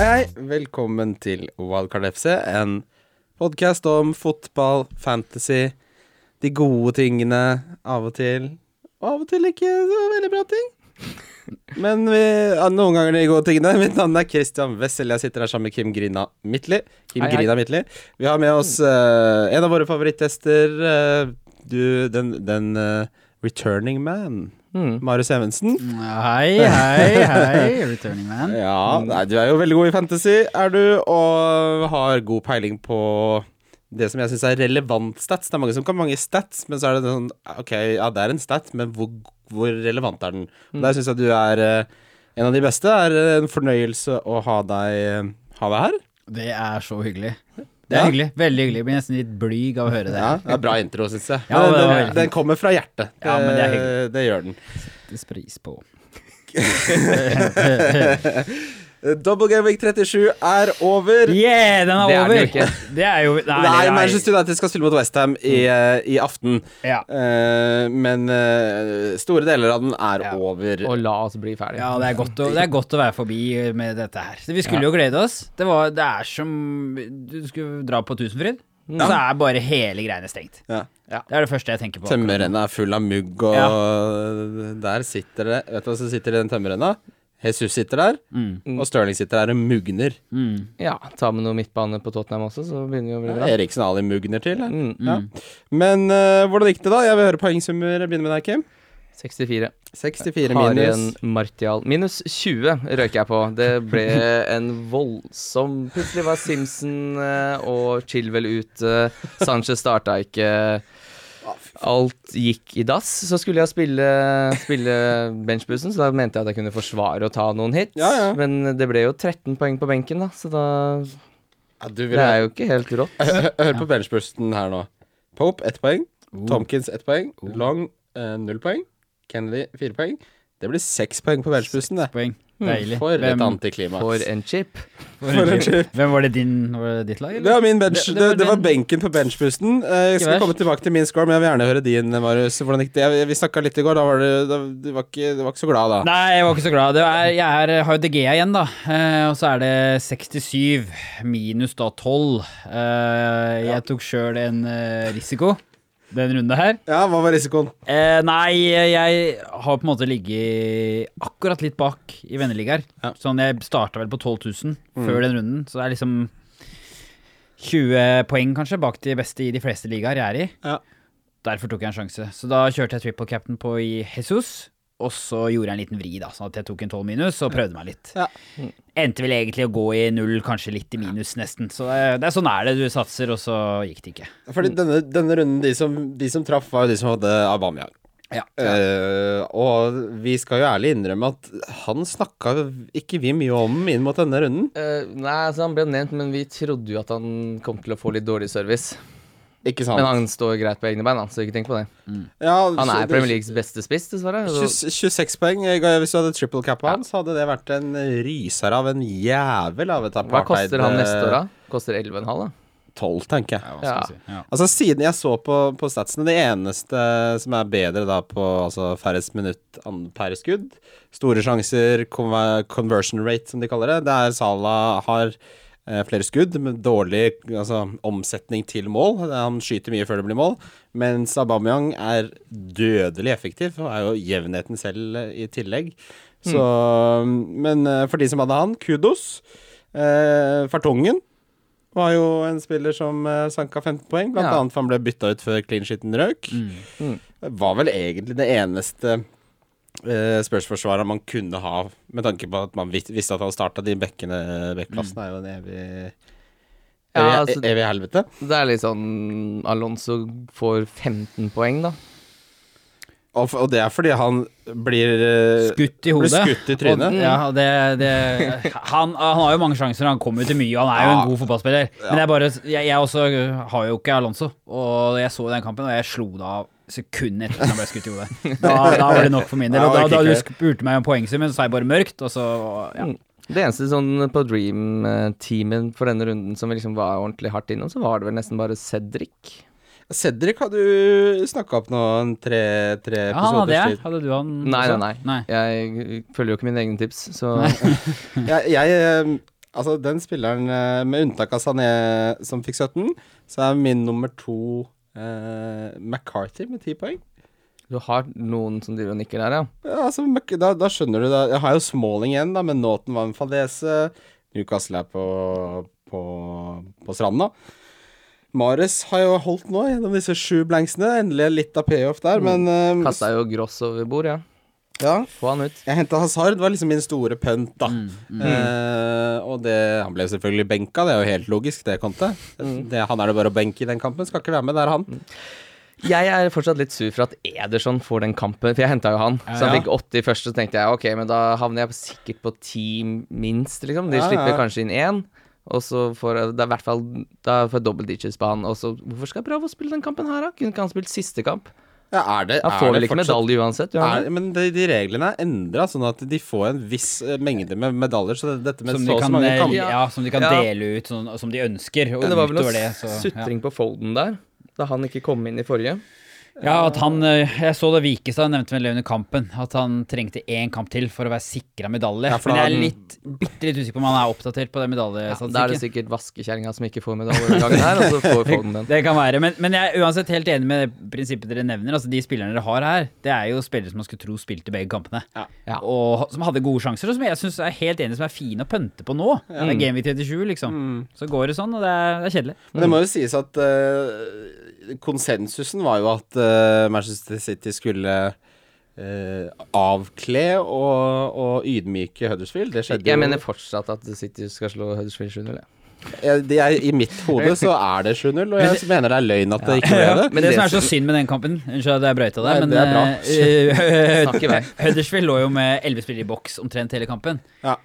Hei, hei. Velkommen til Wildcard FC, en podkast om fotball, fantasy, de gode tingene av og til, og av og til ikke så veldig bra ting. Men vi, noen ganger de gode tingene. Mitt navn er Christian Wessel. Jeg sitter her sammen med Kim Grina Midtly. Kim Hei, hei. Grina Midtly. Vi har med oss uh, en av våre favorittgjester. Uh, du, den, den uh, returning man. Mm. Marius Evensen. Hei, hei, hei, returning man. Ja, nei, du er jo veldig god i fantasy, er du, og har god peiling på det som jeg syns er relevant stats. Det er mange som kan mange stats, men så er det sånn Ok, ja, det er en stat, men hvor, hvor relevant er den? Mm. Der syns jeg du er eh, en av de beste. Det Er en fornøyelse å ha deg, ha deg her. Det er så hyggelig. Det er Ja. hyggelig. Veldig hyggelig. Jeg blir nesten litt blyg av å høre det. Ja, det er bra intro, syns jeg. Ja, det den, den, den kommer fra hjertet. Ja, men det er hyggelig. det gjør den. Settes pris på. Double Game Week 37 er over. Yeah, den er Det er over! Er det, ikke. Det er jo Nei, Nei, nei. er- Manchester United skal spille mot Westham i, eh, i aften. Ja. Uh, men uh, store deler av den er Ja. over. Og la oss bli ferdig. Ja, det er, godt å, det er godt å være forbi med dette her. Vi skulle jo glede oss. Det, var, det er som Du skulle dra på Tusenfryd, Ja. så er bare hele greiene stengt. Ja. Det er det første jeg tenker på. Tømmerrenna er full av mugg, og der sitter det Vet du hva som sitter i den tømmerrenna? Jesus sitter der, Mm. og Stirling sitter der og mugner. Mm. Ja, ta med noe midtbane på Tottenham også, så begynner vi å bli bra. Eriksen Ali mugner til. Mm. Ja. Men uh, hvordan gikk det, da? Jeg vil høre poengsummer. Begynner med deg, Kim. 64. 64 minus. Har en igjen Martial. Minus 20 røyker jeg på. Det ble en voldsom Plutselig var Simpson eh, og Chilwell ute. Sanchez starta ikke. Alt gikk i dass. Så skulle jeg spille, spille benchbussen, så da mente jeg at jeg kunne forsvare å ta noen hits. Ja, ja. Men det ble jo 13 poeng på benken, da, så da Ja, du vil Det er jo ikke helt rått. Hør på benchbursten her nå. Pope ett poeng. Tomkins ett poeng. Long eh, null poeng. Kennedy fire poeng. Det blir seks poeng på benchbussen, det. Poeng. Deilig. For et antiklimaks. For en chip. for for en en chip. Hvem var det din Var det ditt lag, Det var min bench. Det- Det, var det var benken på benchboosten. Eh, Jeg skal komme tilbake til min score, men jeg vil gjerne høre din, Marius. Hvordan gikk det? Jeg- Vi snakka litt i går. Da var du, da, du, var ikke, du var ikke så glad da. Nei, jeg var ikke så glad. Det er, jeg er, har jo DG igjen, da. Eh, og så er det 67 minus da 12. Eh, jeg tok sjøl en risiko den runden her. Ja, Hva var risikoen? Eh, nei, jeg har på en måte ligget akkurat litt bak i venneligaer. Ja. Sånn, jeg starta vel på 12 000 før den runden, så det er liksom 20 poeng kanskje bak de beste i de fleste ligaer jeg er i. Ja. Derfor tok jeg en sjanse. Så da kjørte jeg triple captain på i Jesus. Og så gjorde jeg en liten vri, da, sånn at jeg tok en 12 minus og prøvde meg litt. Ja. Endte vel egentlig å gå i null, kanskje litt i minus, nesten. Så eh, det er sånn er det. Du satser, og så gikk det ikke. Fordi denne, denne runden, de som, de som traff, var jo de som hadde Aubameyang. Ja. Eh, og vi skal jo ærlig innrømme at han snakka ikke vi mye om inn mot denne runden. Uh, nei, altså han ble nevnt, men vi trodde jo at han kom til å få litt dårlig service. Ikke sant? Men han står greit på egne bein, så ikke tenk på det. ja, Han er Premier Leagues beste spiss, dessverre. så- 26 poeng. Hvis du hadde triple cap på han, så hadde det vært en ryser av en jævel av et Hva koster han neste år, eh, da? Koster 11,5, da? 12, tenker jeg. Ja, hva skal Ja. si? Ja. Altså Siden jeg så på, på statsene, det eneste som er bedre da på altså, færrest minutt an- per skudd, store sjanser, conver- conversion rate som de kaller det, det er Salah har eh, flere skudd, med dårlig altså, omsetning til mål. Han skyter mye før det blir mål. Mens Aubameyang er dødelig effektiv, og er jo jevnheten selv eh, i tillegg. Så Men eh, for de som hadde han, kudos. Eh, Fartongen var jo en spiller som sanka 15 poeng, blant Ja. annet for han ble bytta ut før clean shiten røk. Mm. Det var vel egentlig det eneste uh, Spurs-forsvaret man kunne ha, med tanke på at man visste at han starta de bekkene Bekkplassen er jo en evig Ja, altså- evig helvete. Det er litt sånn Alonso får 15 poeng, da. Og, og det er fordi han blir uh, Skutt i hodet. skutt i trynet. Og, ja, det, det, han, han har jo mange sjanser, han kommer jo til mye, og han er jo Ja. en god fotballspiller. Men det er bare, jeg, jeg også har jo ikke Alonso, og jeg så den kampen, og jeg slo det av sekundet etter at han ble skutt i hodet. Da, da var det nok for min del. Og da, da du spurte meg om poengsummen, så sa jeg bare mørkt, og så ja. Mm. Det eneste sånn på Dream-teamen for denne runden som liksom var ordentlig hardt innom, så var det vel nesten bare Cedric. Cedric har du snakka opp nå en tre, tre Ja, han hadde episoder jeg. siden. Hadde du han Nei, nei, nei, nei. Jeg følger jo ikke mine egne tips, så Jeg, jeg, eh, Altså, den spilleren, eh, med unntak av Sané som fikk 17, så er min nummer to eh, McCarthy med 10 poeng. Du har noen som driver og nikker der, ja. Ja, altså, da, da skjønner du det. Jeg har jo Smalling igjen, da, men Nåten var en fadese. Newcastle er på, på, på stranda. Mares har jo holdt nå gjennom disse sju blanksene. Endelig litt av payoff der, men eh, Kasta jo Gross over bord, ja. ja. Få han ut. Jeg henta Hazard, det var liksom min store pønt, da. Eh, og det, han ble selvfølgelig benka, det er jo helt logisk, det, Conte. Det, han er det bare å benke i den kampen, skal ikke være med, det er han. Jeg er fortsatt litt sur for at Ederson får den kampen, for jeg henta jo han. Så han fikk 80 først, så tenkte jeg ok, men da havner jeg sikkert på 10 minst, liksom. De Ja, slipper ja. kanskje inn én. Og så får jeg det er i hvert fall Da får jeg double digits på han. Og så hvorfor skal å spille den kampen her, da? Kunne ikke han spilt siste kamp? Ja, er det, Han får vel ikke fortsatt- medalje uansett? Er, men de, de reglene er endra, sånn at de får en viss eh, mengde med medaljer. Så dette med Som så de så kan, mange eh, kamper ja, som de kan Ja. dele ut sånn, som de ønsker. Og Men det var vel noe det, så, sutring på Folden der, da han ikke kom inn i forrige. Ja, at han eh, Jeg så det Vikestad nevnte vel under kampen, at han trengte én kamp til for å være sikra medalje. Ja, for Men jeg er litt, bitte litt usikker på om han er oppdatert på den Da er det sikkert vaskekjerringa som ikke får medalje denne gangen her, og så får Folden den. det kan være, men, men jeg er uansett helt enig med det prinsippet dere nevner. Altså De spillerne dere har her, det er jo spillere som man skulle tro spilte begge kampene. Ja. Ja. Og som hadde gode sjanser, og som jeg syns er helt enig som er fine å pønte på nå. Det er Game Week 37, liksom. Mm. Så går det sånn, og det er, det er kjedelig. Men det må jo sies at eh, konsensusen var jo at uh, Manchester City skulle uh, avkle og, og ydmyke Huddersfield. Det skjedde Jeg jo. mener fortsatt at City skal slå Huddersfield 7-0. Ja. Jeg, det er, I mitt hode så er det 7-0, og jeg mener det er løgn at det ikke ble det. Men det, det som er så synd med den kampen Unnskyld at jeg brøyta deg, men det er bra. eh. Huddersfield lå jo med elleve spillere i boks omtrent hele kampen. Ja.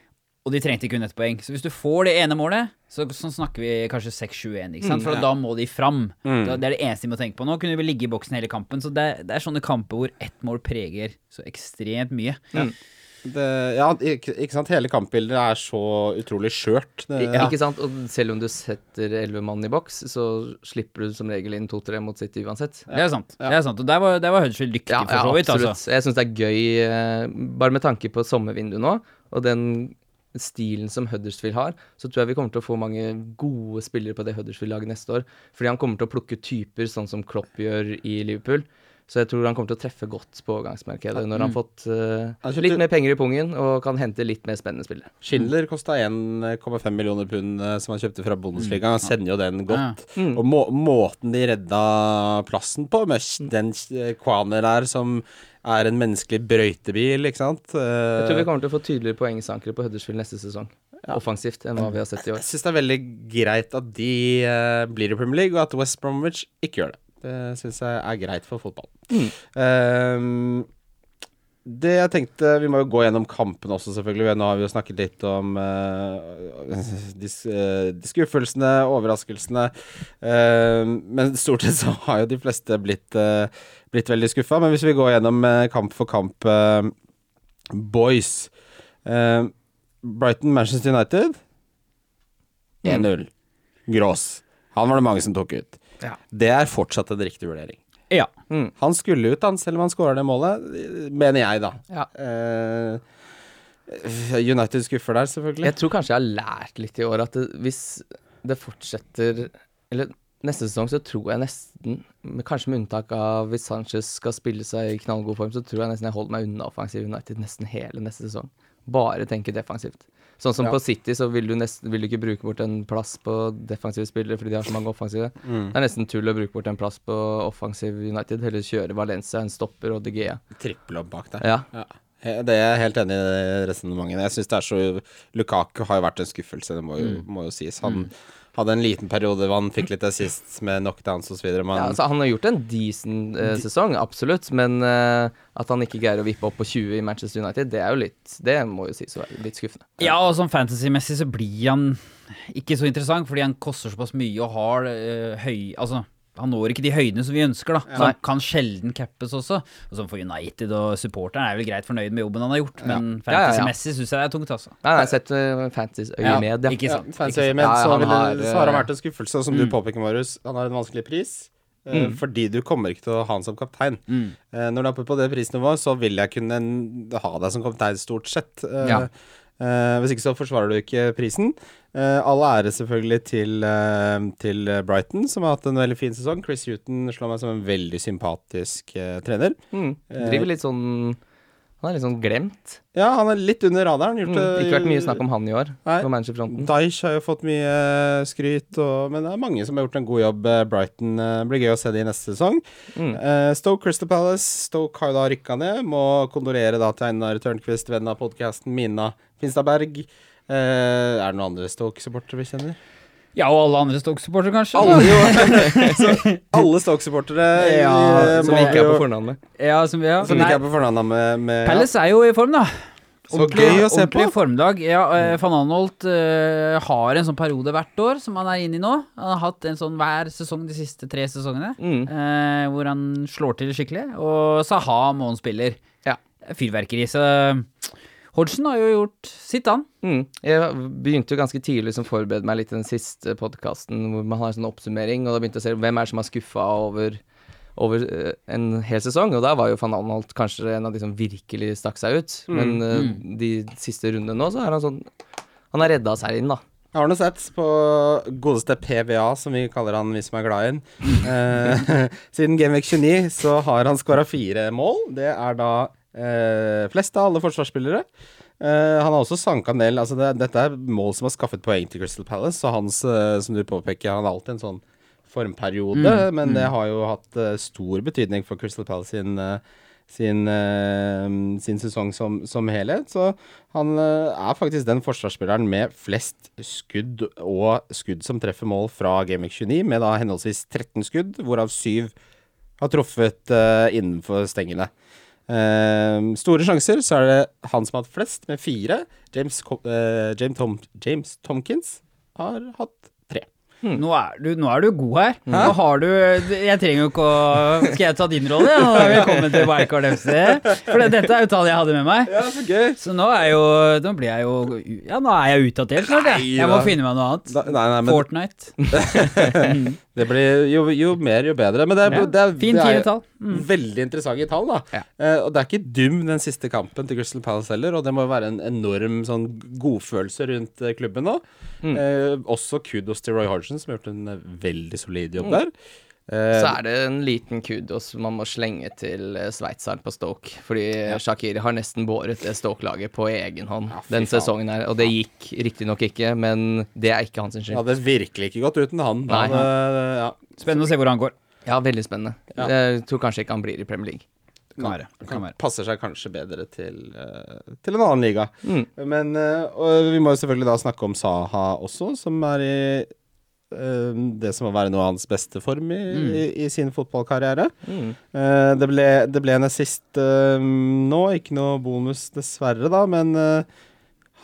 Og de trengte kun ett poeng. Så hvis du får det ene målet, så, så snakker vi kanskje 6-7-1. ikke sant? For ja. da må de fram. Mm. Da, det er det eneste de må tenke på. Nå kunne vi ligge i boksen hele kampen. Så det, det er sånne kamper hvor ett mål preger så ekstremt mye. Det, ja, ikke, sant. Hele kampbildet er så utrolig skjørt. Det- Ja. Ikke sant? Og selv om du setter elleve mann i boks, så slipper du som regel inn to-tre mot City uansett. Det er sant. Det er sant. Og der var, der var Huddersfield dyktig, Ja, for så vidt. absolutt. Altså. Jeg syns det er gøy, eh, bare med tanke på sommervinduet nå, og den stilen som Huddersfield har, så tror jeg vi kommer til å få mange gode spillere på det Huddersfield-laget neste år. Fordi han kommer til å plukke typer sånn som Klopp gjør i Liverpool. Så jeg tror han kommer til å treffe godt på overgangsmarkedet når han har fått uh, kjøpte- litt mer penger i pungen og kan hente litt mer spennende spillere. Schindler kosta 1,5 millioner pund eh, som han kjøpte fra Bundesliga. Han sender jo den godt. Mm. Og må, måten de redda plassen på, med den Kwaner der som er en menneskelig brøytebil, ikke sant Jeg tror vi Eh, kommer til å få tydeligere poengsankere på Huddersfield neste sesong, offensivt, enn hva vi har sett i år. Jeg syns det er veldig greit at de uh, blir i Premier League, og at West Bromwich ikke gjør det. Det syns jeg er greit for fotball. Ehm, det jeg tenkte Vi må jo gå gjennom kampen også, selvfølgelig. Nå har vi jo snakket litt om uh, de, s- eh, de skuffelsene, overraskelsene. Uh, men stort sett så har jo de fleste blitt, uh, blitt veldig skuffa. Men hvis vi går gjennom eh, kamp for kamp, eh, boys Ehm, Brighton, Manchester United 1-0. Grås. Han var det mange som tok ut. Ja. Det er fortsatt en riktig vurdering. Ja. Han skulle ut, han, selv om han skåra det målet, mener jeg, da. Ja. Uh, United skuffer der, selvfølgelig. Jeg tror kanskje jeg har lært litt i år at det, hvis det fortsetter Eller neste sesong så tror jeg nesten, kanskje med unntak av hvis Sanchez skal spille seg i knallgod form, så tror jeg nesten jeg holder meg unna offensiv United nesten hele neste sesong. Bare tenke defensivt. Sånn som Ja. på City, så vil du nesten vil du ikke bruke bort en plass på defensive spillere fordi de har så mange offensive. Mm. Det er nesten tull å bruke bort en plass på offensiv United. Heller kjøre Valencia, en stopper og De Gea. Trippel opp bak der. Ja. Ja. Det er jeg helt enig i det resonnementet. Jeg syns det er så Lukaku har jo vært en skuffelse, det må jo, må jo sies. Han hadde en liten periode hvor han fikk litt assist med knockdowns osv. Ja, Men altså, han har gjort en decent uh, sesong, absolutt, men uh, at han ikke greier å vippe opp på 20 i Manchester United, det er jo litt Det må jo sies å være litt skuffende. Ja, og sånn fantasy-messig så blir han ikke så interessant, fordi han koster såpass mye og har uh, høy Altså, han når ikke de høydene som vi ønsker, da. Han kan sjelden cappes også. Og som for United og supporteren er vel greit fornøyd med jobben han har gjort, men Ja, ja, ja. fantasy-messig syns jeg det er tungt, altså. Nei, nei, sett uh, fantasy-øye Ja, ikke sant. Ja, fantasy øyemed, men så, så har han eh, vært en skuffelse, og som du påpeker, Marius. Han har en vanskelig pris. eh, Mm. Fordi du kommer ikke til å ha han som kaptein. Mm. Eh, når du er oppe på det prisnivået, så vil jeg kunne ha deg som kaptein, stort sett. Eh, Ja. Eh, hvis ikke så forsvarer du ikke prisen. Uh, all ære selvfølgelig til, uh, til Brighton, som har hatt en veldig fin sesong. Chris Huton slår meg som en veldig sympatisk trener. Mm. Driver litt sånn Han er litt sånn glemt. Ja, han er litt under radaren. Gjort, Mm. Ikke vært mye snakk om han i år Nei. på managerfronten. Dyche har jo fått mye skryt, og, men det er mange som har gjort en god jobb. Eh, Brighton eh, blir gøy å se det i neste sesong. Mm. Uh, Stoke Crystal Palace. Stoke har jo da rykka ned. Må kondolere da til Einar Tørnquist, venn av podkasten Mina Finstadberg. Uh, er det noen andre Stoke-supportere vi kjenner? Ja, og alle andre Stoke-supportere, kanskje. Alle, jo. Så alle Stoke-supportere Ja, eh, Som må ikke er på fornavn med. Ja, som, ja. Som Nei, ikke er på fornavn med, med Palace er jo i form, da. Så gøy å se på. Ordentlig formdag. Ja, uh, Van Anholt uh, har en sånn periode hvert år som han er inne i nå. Han har hatt en sånn hver sesong de siste tre sesongene, Mm. uh, hvor han slår til skikkelig. Og Saha Moen spiller. Ja. Fyrverkeri. Så Hodgson har jo gjort sitt, han. Mm. Jeg begynte jo ganske tidlig som forberede meg litt til den siste podkasten hvor man har en sånn oppsummering, og da begynte jeg å se hvem er det som har skuffa over, over eh, en hel sesong, og da var jo van Anholt kanskje en av de som virkelig stakk seg ut. Men mm. de siste rundene nå, så er han sånn Han har redda inn, da. Jeg har nå sett på godeste PVA, som vi kaller han vi som er glad i ham. Eh, siden Gameweek 29 så har han skåra fire mål. Det er da eh, flest av alle forsvarsspillere. Eh, han har også sanka en del altså det, Dette er mål som har skaffet poeng til Crystal Palace, så hans, eh, som du påpeker, han har alltid en sånn formperiode, men det har jo hatt eh, stor betydning for Crystal Palace sin eh, sin, eh, sin sesong som, som helhet. Så han eh, er faktisk den forsvarsspilleren med flest skudd og skudd som treffer mål fra Gameweek 29, med da henholdsvis 13 skudd, hvorav 7 har truffet eh, innenfor stengene. Eh, store sjanser, så er det han som har hatt flest, med fire. James, eh, James, Tom, James Tomkins har hatt tre. Nå er, du, nå er du god her. Nå har du Jeg trenger jo ikke å Skal jeg ta din rolle? Ja, velkommen til Wildcard FC. For det, dette er jo tallet jeg hadde med meg. Ja, så gøy! Så nå er jo Nå blir jeg jo Ja, nå er jeg utdatert snart, jeg. Jeg må finne meg noe annet. Da, nei, nei, men Fortnite. det blir jo, jo mer, jo bedre. Men det er, Ja. det er, Fin det er. Mm. Veldig interessante tall, da. Ja. Eh, og det er ikke dum, den siste kampen til Crystal Palace heller. Og det må jo være en enorm sånn godfølelse rundt eh, klubben nå. Mm. Eh, også kudos til Roy Hodgson, som har gjort en eh, veldig solid jobb Mm. der. Eh, Så er det en liten kudos man må slenge til eh, Sveitseren på Stoke. Fordi Shakiri har nesten båret det Stoke-laget på egen hånd Ja, den sesongen her. Og det gikk riktignok ikke, men det er ikke hans det hadde virkelig ikke gått uten han. Nei. Han, eh, ja, Spennende å se hvor han går. Ja, veldig spennende. Ja. Jeg tror kanskje ikke han blir i Premier League. Kan være. Kan være. passer seg kanskje bedre til, til en annen liga. Mm. Men og vi må jo selvfølgelig da snakke om Saha også, som er i det som må være noe av hans beste form i, i, i sin fotballkarriere. Mm. Eh, det, ble, det ble en assist eh, nå, ikke noe bonus dessverre, da, men eh,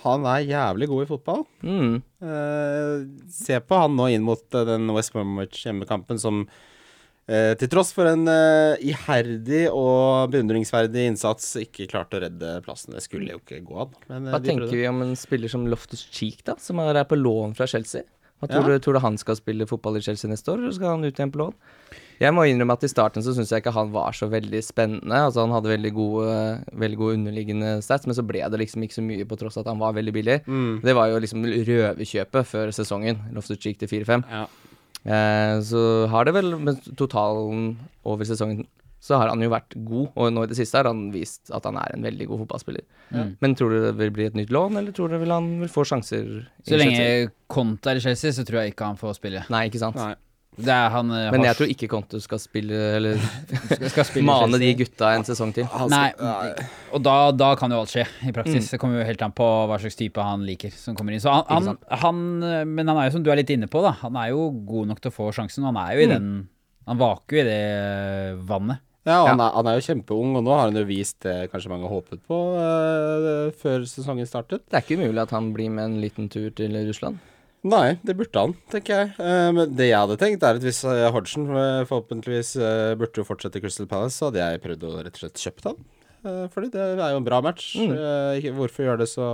han er jævlig god i fotball. Mm. Eh, se på han nå inn mot eh, den West Bromwich hjemmekampen som eh, til tross for en uh, iherdig og beundringsverdig innsats ikke klarte å redde plassen. Det skulle jo ikke gå an. Men, eh, Hva tenker vi om en spiller som Loftus Cheek, da? Som er på lån fra Chelsea? Hva tror, Ja. du, tror du han skal spille fotball i Chelsea neste år, eller skal han ut igjen på lån? Jeg må innrømme at i starten så syns jeg ikke han var så veldig spennende. Altså Han hadde veldig gode, veldig gode underliggende stats, men så ble det liksom ikke så mye på tross av at han var veldig billig. Mm. Det var jo liksom røverkjøpet før sesongen. Loftus Cheek til 4-5. Ja. Eh, så har det vel med totalen over sesongen så har han jo vært god, og nå i det siste har han vist at han er en veldig god fotballspiller. Mm. Men tror du det vil bli et nytt lån, eller tror du vil han vil få sjanser? Så lenge? Conte er i Chelsea, så tror jeg ikke han får spille. Nei, ikke sant. Nei. Det er han uh, Men jeg tror ikke Conte skal spille, eller skal, spille mane de gutta en sesong til. Nei, og da, da kan jo alt skje, i praksis. Mm. Det kommer jo helt an på hva slags type han liker som kommer inn. Så han, han, han Men han er jo som du er litt inne på, da. Han er jo god nok til å få sjansen. Han er jo i Mm. den Han vaker jo i det vannet. Ja, han, Ja. han, er, han er jo kjempeung, og nå har han jo vist det kanskje mange håpet på uh, før sesongen startet. Det er ikke umulig at han blir med en liten tur til Russland. Nei, det burde han, tenker jeg. Eh, men det jeg hadde tenkt, er at hvis uh, Hodgson eh, forhåpentligvis eh, burde jo fortsette i Crystal Palace, så hadde jeg prøvd å rett og slett kjøpt han. Fordi det er jo en bra match. Mm. Eh, hvorfor gjøre det så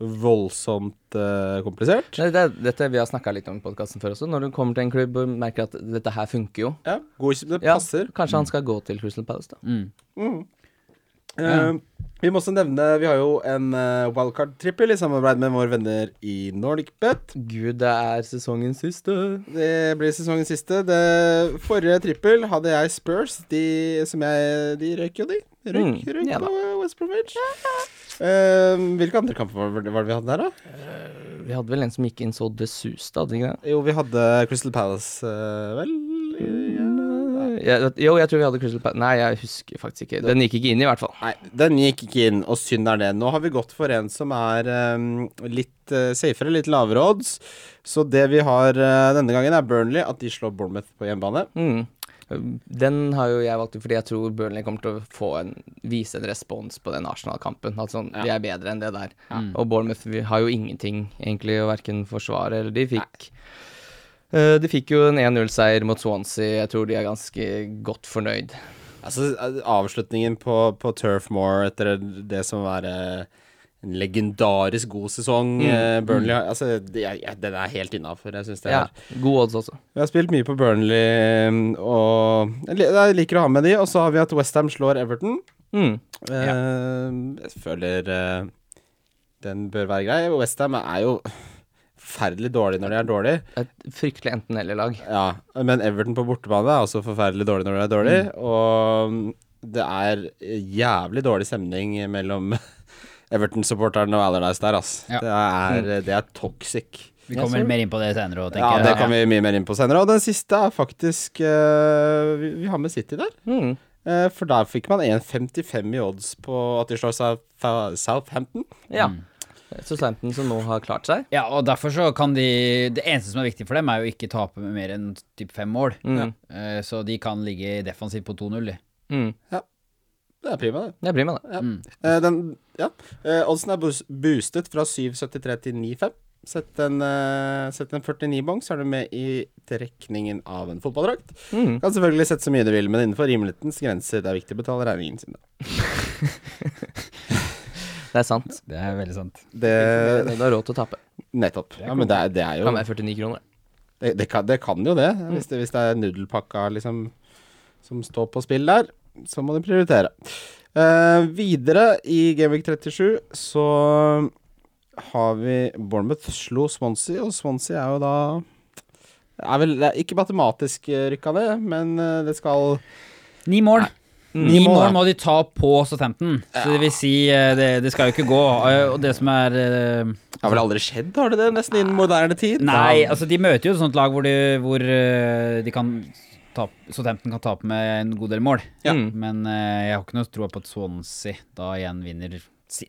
voldsomt eh, komplisert? Det, det, dette vi har snakka litt om i podkasten før også. Når du kommer til en klubb og merker at dette her funker jo. Ja, god, det Ja, passer. Kanskje han skal gå til Crystal Palace, da. Mm. Mm. Eh, vi må også nevne Vi har jo en uh, wildcard-trippel i samarbeid med våre venner i NordicBet. Gud, det er sesongens siste. Det blir sesongens siste. Det forrige trippel hadde jeg Spurs. De som jeg De røyk jo, de. Røyk, Mm, røyk ja på West Bromwich. Eh, hvilke andre kamper var det, var det vi hadde der, da? Vi hadde vel en som gikk inn så det suste, hadde vi ikke det? Jo, vi hadde Crystal Palace, eh, vel? Ja. Jeg, jo, jeg tror vi hadde Crystal Palace Nei, jeg husker faktisk ikke. Den gikk ikke inn, i hvert fall. Nei, den gikk ikke inn, og synd er det. Nå har vi gått for en som er um, litt uh, safere, litt lavere odds. Så det vi har uh, denne gangen, er Burnley, at de slår Bournemouth på hjemmebane. Mm. Den har jo jeg valgt ut fordi jeg tror Burnley kommer til å få en, vise en respons på den Arsenal-kampen. At sånn, de er bedre enn det der. Og Bournemouth vi har jo ingenting egentlig å verken forsvare eller De fikk Eh, De fikk jo en 1-0-seier mot Swansea. Jeg tror de er ganske godt fornøyd. Altså, eh, avslutningen på, på Turf Moor etter det som var eh, en legendarisk god sesong. eh, Burnley har Altså, det, er- ja, den er helt innafor. Jeg syns det Ja, er God odds også. Vi har spilt mye på Burnley, eh, og jeg liker å ha med de. Og så har vi at Westham slår Everton. Mm. Ja. Jeg føler eh, den bør være grei. Westham er jo forferdelig dårlig når de er dårlig. Et fryktelig enten-eller-lag. Ja, men Everton på bortebane er også forferdelig dårlig når de er dårlig. Og det er jævlig dårlig stemning mellom Everton-supporterne og Alardis der, ass. Ja. Det, er, det er toxic. Vi kommer mer inn på det senere òg, tenker Ja, det kommer vi mye mer inn på senere. Og den siste er faktisk uh, vi, vi har med City der. Mm. Uh, for der fikk man 1,55 i odds på at de slår South, Southampton. Ja. Mm. Southampton som nå har klart seg. Ja, og derfor så kan de Det eneste som er viktig for dem, er jo ikke tape med mer enn typ fem mål. Mm. Eh, Så de kan ligge defensivt på 2-0, de. Mm. Det er prima, det. Det er prima, det. Ja. Mm. Eh, den, ja. Eh, oddsen er boostet fra 7,73 til 9,5. Sett en, sett en 49-bong, så er du med i trekningen av en fotballdrakt. Mm. Kan selvfølgelig sette så mye du vil, men innenfor rimelighetens grenser. Det er viktig å betale regningen sin. da. Det er sant. Det er veldig sant. Det Du har råd til å tape. Nettopp. Ja, men det er, det er jo Kan være 49 kroner. det, det, kan, det kan jo det. Hvis det, hvis det er nudelpakka liksom, som står på spill der, så må du prioritere. Uh, videre i Gameweek 37 så har vi Bournemouth slo Swansea, og Swansea er jo da er vel, det er ikke matematisk eh, rykka ned, men eh, det skal Ni mål. Ni Ni mål, mål må de ta på Southampton. Så det vil si, eh, det, det skal jo ikke gå. Eh, Og det som er eh, Det har vel aldri skjedd, har det det? Nesten innen moderne tid? Nei, altså de møter jo et sånt lag hvor de, hvor eh, de kan tape Southampton kan tape med en god del mål. Ja. Mm. Men uh, jeg har ikke noe tro på at Swansea da igjen vinner.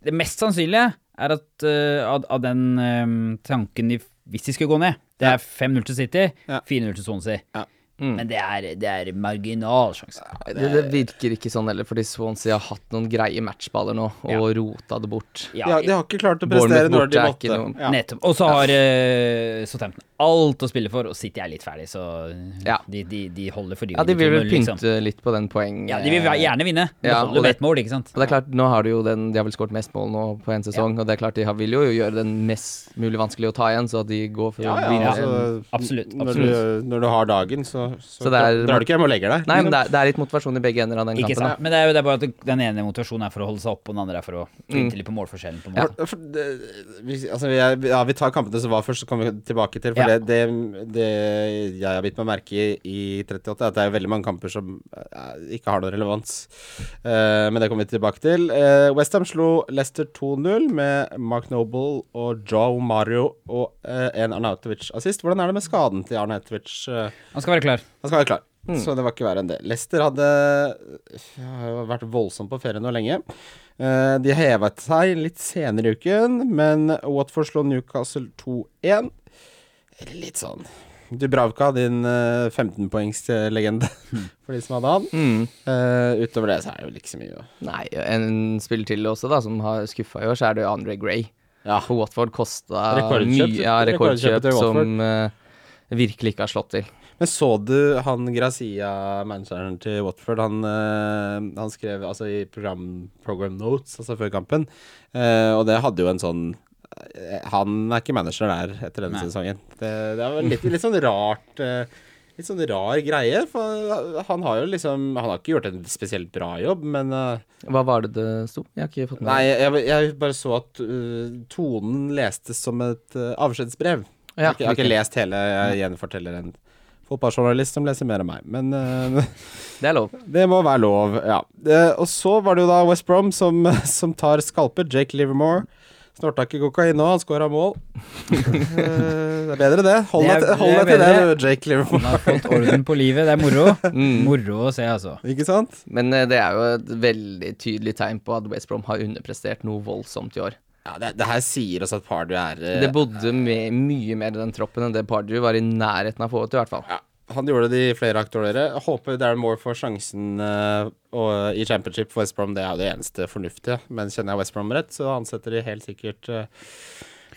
Det mest sannsynlige er at uh, av, av den eh, tanken de Hvis de skulle gå ned, det er 5-0 til City, 4-0 til Swansea. Mm. Men det er, det er marginal sjanse. Det, det virker ikke sånn heller, fordi Swansea har hatt noen greie matchballer nå, og Ja. rota det bort. Ja, de har ikke klart å prestere når de måtte. ikke noe- Ja. Nettopp. Og så har uh, Southampton alt å spille for, og City er litt ferdig, så Ja. de, de, de holder for Ja, de vil vel 2-0, liksom. pynte litt på den poeng... Ja, de vil gjerne vinne. Ja, og det- mål, ikke sant. Og det er klart, nå har de jo den De har vel skåret mest mål nå på en sesong, og det er klart de har, vil jo gjøre den mest mulig vanskelig å ta igjen, så at de går for Ja, å ja, vinne. altså, Absolutt, Når. Du, når du har dagen, så, så, Så det er- drar du ikke hjem og legger deg. Nei, men det er, det er litt motivasjon i begge ender av den Ikke kampen. sant. Men det er jo det er bare at den ene motivasjonen er for å holde seg oppe, og den andre er for å Mm. flytte litt på målforskjellen. på Ja. For, det, vi, altså, vi, er, ja, vi tar kampene som var først, så kommer vi tilbake til. For Ja. det, det, det jeg har bitt meg merke i i 38, er at det er veldig mange kamper som eh, ikke har noe relevans. Uh, men det kommer vi tilbake til. Uh, Westham slo Leicester 2-0 med Mark Noble og Joe Mario og uh, en Arnautovic-assist. Hvordan er det med skaden til Arnautovic? Uh, Han skal være klar. Han skal være klar. Så det var ikke verre enn det. Leicester hadde ja, vært voldsomt på ferie nå lenge. Eh, de hevet seg litt senere i uken, men Watford slo Newcastle 2-1. Litt sånn Dubravka, din uh, 15-poengslegende, for de som hadde han. Mm. Uh, utover det så er det vel ikke så mye. Nei, en spiller til også, da, som har skuffa i år, så er det jo Andre Gray. Ja. For Watford kosta mye ja, rekordkjøp, rekordkjøp som eh, virkelig ikke har slått til. Men så du han Grazia, manageren til Watford, han, eh, han skrev altså i program, program notes, altså før kampen, eh, og det hadde jo en sånn eh, Han er ikke manager der etter denne Nei. sesongen. Det, det er litt, litt sånn rart litt sånn rar greie. For han har jo liksom Han har ikke gjort en spesielt bra jobb, men Hva var det det sto? Jeg har ikke fått med Nei, jeg, jeg bare så at uh, tonen lestes som et uh, avskjedsbrev. Ja, jeg, jeg har ikke lest hele. Jeg gjenforteller en fotballjournalist som leser mer enn meg. Men uh, Det er lov. det må være lov, ja. Uh, og så var det jo da West Brom som, som tar skalper. Jake Livermore. Snorta ikke kokain nå, han scora mål. uh, det er bedre, det. Hold Det deg til- det er det. Jake Livermore. Han har fått orden på livet. Det er moro. Mm. Moro å se, altså. Ikke sant? Men det er jo et veldig tydelig tegn på at West Brom har underprestert noe voldsomt i år. Ja, det, det her sier oss at Pardew er uh, Det bodde med, mye mer i den troppen enn det Pardew var i nærheten av å få til, i hvert fall. ja, Han gjorde det i flere aktuelle. Håper Darren Moore får sjansen uh, og, i championship for West Brom. Det er jo det eneste fornuftige. Men kjenner jeg West Brom rett, så ansetter de helt sikkert uh,